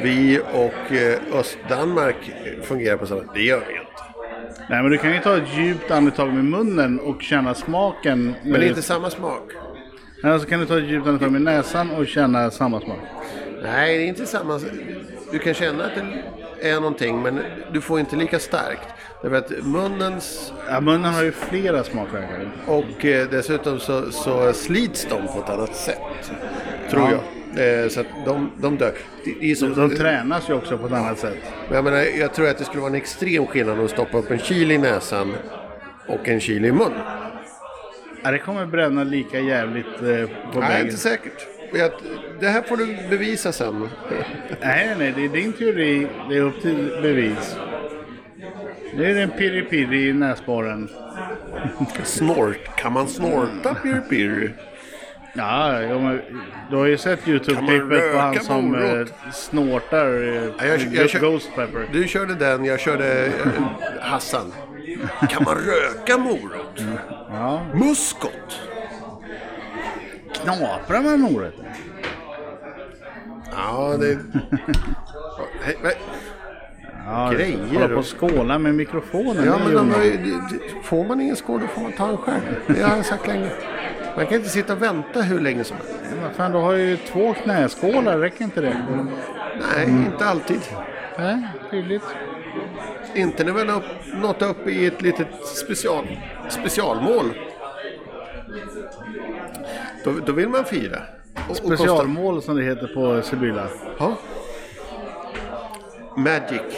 vi och Östdanmark fungerar på samma sätt. Det gör vi inte. Nej, men du kan ju ta ett djupt andetag med munnen och känna smaken. Men det är inte samma smak. Nej, så kan du ta ett djupt andetag med näsan och känna samma smak. Nej, det är inte samma. Du kan känna att det är någonting, men du får inte lika starkt. Därför att munnens Ja, munnen har ju flera smaklökar. och eh, dessutom så, så slits de på ett annat sätt. Tror Ja. jag. Eh, så att de, de dör. Det, det är som, De tränas ju också på ett annat sätt. Men jag, menar, jag tror att det skulle vara en extrem skillnad att stoppa upp en kil i näsan och en kil i mun. Ja, det kommer bränna lika jävligt eh, på Nej, bägge. inte säkert. Jag, det här får du bevisa sen. Nej, nej, det är din teori. Det är upp till bevis. Nu är det en pirri-pirri i näsborren. Snort. Kan man snorta pirr-pirr? Ja, ja, du har ju sett YouTube-klippet på han som morot? eh, snortar Ja, jag- jag Ghost Pepper. Du körde den, jag körde eh, Hassan. Kan man röka morot? Ja. Muskot? Knaprar man morötter? Ja, det... Ja, Grejer Hålla på och- skåla med mikrofonen. Ja, men de det- får man ingen skål då får man ta en själv. Det har jag sagt länge. Man kan inte sitta och vänta hur länge som helst. Ja, fan, du har ju två knäskålar, räcker inte det? Nej, inte alltid. Nej, tydligt. Inte när vi har upp, nått upp i ett litet special, specialmål. Då, då vill man fira. Och, och Specialmål som det heter på Sibylla. Ja. Magic.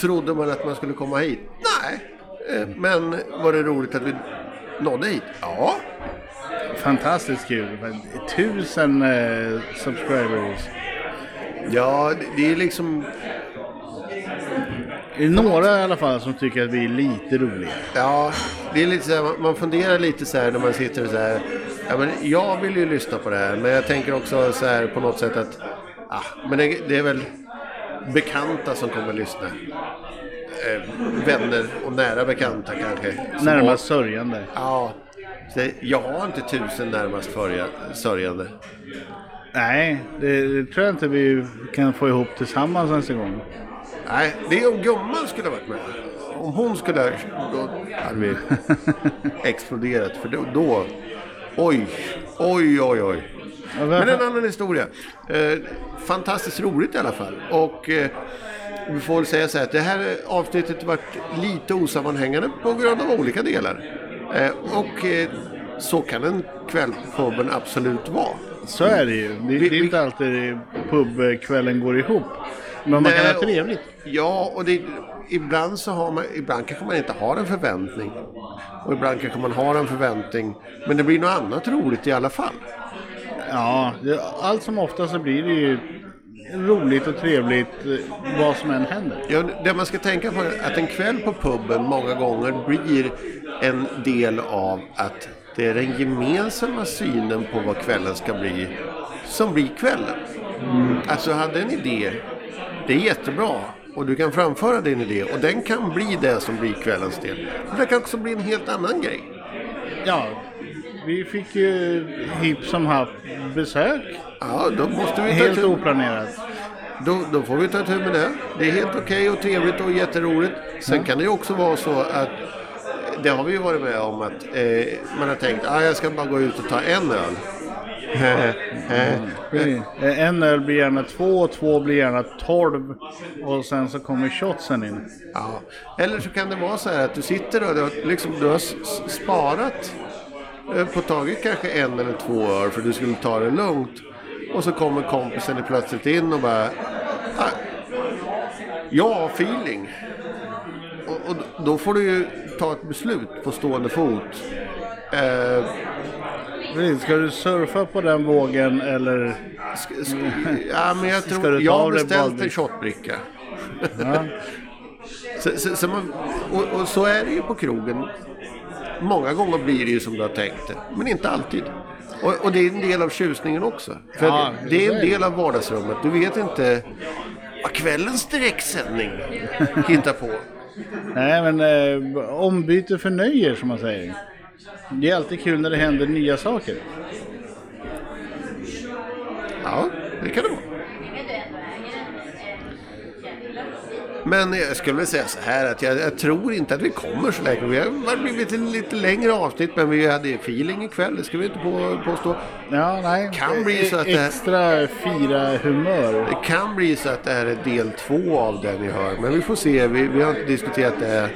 Trodde man att man skulle komma hit? Nej. Eh, Men var det roligt att vi nådde hit? Ja. Fantastiskt kul. Tusen eh, subscribers. Ja, det- är liksom... Det är några i alla fall som tycker att vi är lite roliga. Ja, det är lite så här, man- man funderar lite så här när man sitter så här. Ja, men jag vill ju lyssna på det här, men jag tänker också så här på något sätt att... Ah, men det, det är väl bekanta som kommer att lyssna. Eh, vänner och nära bekanta kanske. Närmast sörjande. Ja, jag har inte tusen närmast sörjande. Nej, det, det tror jag inte vi kan få ihop tillsammans nästa gång. Nej, det är om gumman skulle ha varit med. Om hon skulle ha... Då hade vi exploderat. För då... då oj, oj, oj, oj. Men en annan historia. Eh, fantastiskt roligt i alla fall. Och eh, vi får väl säga så här att det här avsnittet varit lite osammanhängande på grund av olika delar. Eh, och eh, så kan en kväll på puben absolut vara. Så är det ju. Det, Vi- det är inte alltid pubkvällen går ihop. Men man kan Nej, ha trevligt. Ja, och det, ibland så har man, ibland kanske man inte har en förväntning. Och ibland kanske man har en förväntning. Men det blir något annat roligt i alla fall. Ja, det, allt som ofta så blir det ju roligt och trevligt eh, vad som än händer. Ja, det man ska tänka på är att en kväll på puben många gånger blir en del av att det är den gemensamma synen på vad kvällen ska bli som blir kvällen. Alltså, hade en idé, det är jättebra. Och du kan framföra din idé och den kan bli det som blir kvällens del. Och det kan också bli en helt annan grej. Ja, vi fick ju hipp som happ besök. Ja, då måste vi ta Helt oplanerat. Då, då får vi ta tur med det. Det är helt okej och trevligt och jätteroligt. Sen kan det ju också vara så att det har vi ju varit med om att eh, man har tänkt att ah, jag ska bara gå ut och ta en öl. Eh, En öl blir gärna två, två blir gärna tolv och sen så kommer shotsen in. Ja. Eller så kan det vara så här att du sitter och du har, liksom, du har sparat eh, på taget kanske en eller två öl för du skulle ta det lugnt. Och så kommer kompisen plötsligt in och bara ah, Jag har feeling. Och, och då får du ju ta ett beslut på stående fot. Eh, Ska du surfa på den vågen eller? Sk- sk- Ja, men jag Ska tror... Jag har beställt en shotbricka. Ja. Så, så, så man, och, och så är det ju på krogen. Många gånger blir det ju som du har tänkt det, men inte alltid. Och, och det är en del av tjusningen också. För Ja, det är en del av vardagsrummet. Du vet inte vad kvällens direktsändning hittar på. Nej, men eh, ombyte förnöjer som man säger. Det är alltid kul när det händer nya saker. Ja, det kan det vara. Men jag skulle vilja säga så här att jag, jag tror inte att vi kommer så länge. Vi har blivit ett lite längre avsnitt men vi hade feeling ikväll, det ska vi inte på, påstå. Ja, nej. Kan bli så att det- Extra fira humör. Det kan bli så att det här är del två av det ni hör. Men vi får se. Vi, vi har inte diskuterat det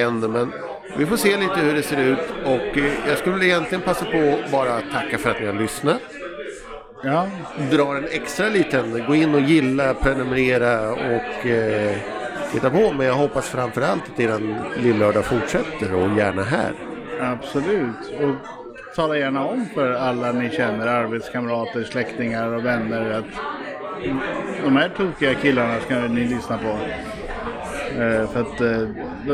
än. Men vi får se lite hur det ser ut. Och eh, jag skulle väl egentligen passa på att bara tacka för att ni har lyssnat. Ja, Drar en extra liten. Gå in och gilla, prenumerera och eh, titta på. Men jag hoppas framförallt att eran lillördag fortsätter och gärna här. absolut. Och tala gärna om för alla ni känner, arbetskamrater, släktingar och vänner att de här tokiga killarna ska ni lyssna på. Eh, för att eh,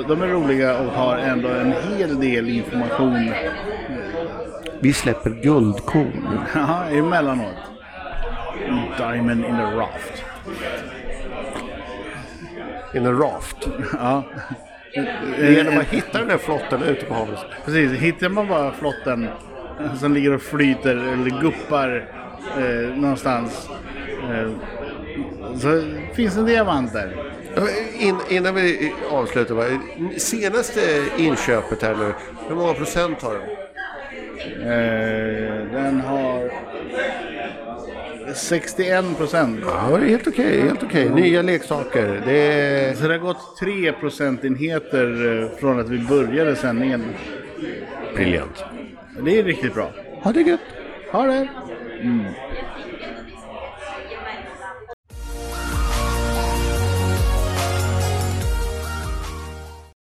de- är roliga och har ändå en hel del information Vi släpper guldkorn. Ja, emellanåt. Diamond in the raft. In a raft. Ja. Det gäller att hitta den här flotten ute på havet. Precis, hittar man bara flotten som ligger och flyter eller guppar eh, någonstans eh, så finns det en diamant där. In, innan vi avslutar, senaste inköpet här nu, hur många procent har den? Eh, den har 61 procent. Ja, det är helt okej, helt okej. Nya leksaker. Det är... Så det har gått 3 procentenheter eh, från att vi började sändningen. Briljant. Det är riktigt bra. Ha det gött! Ha det!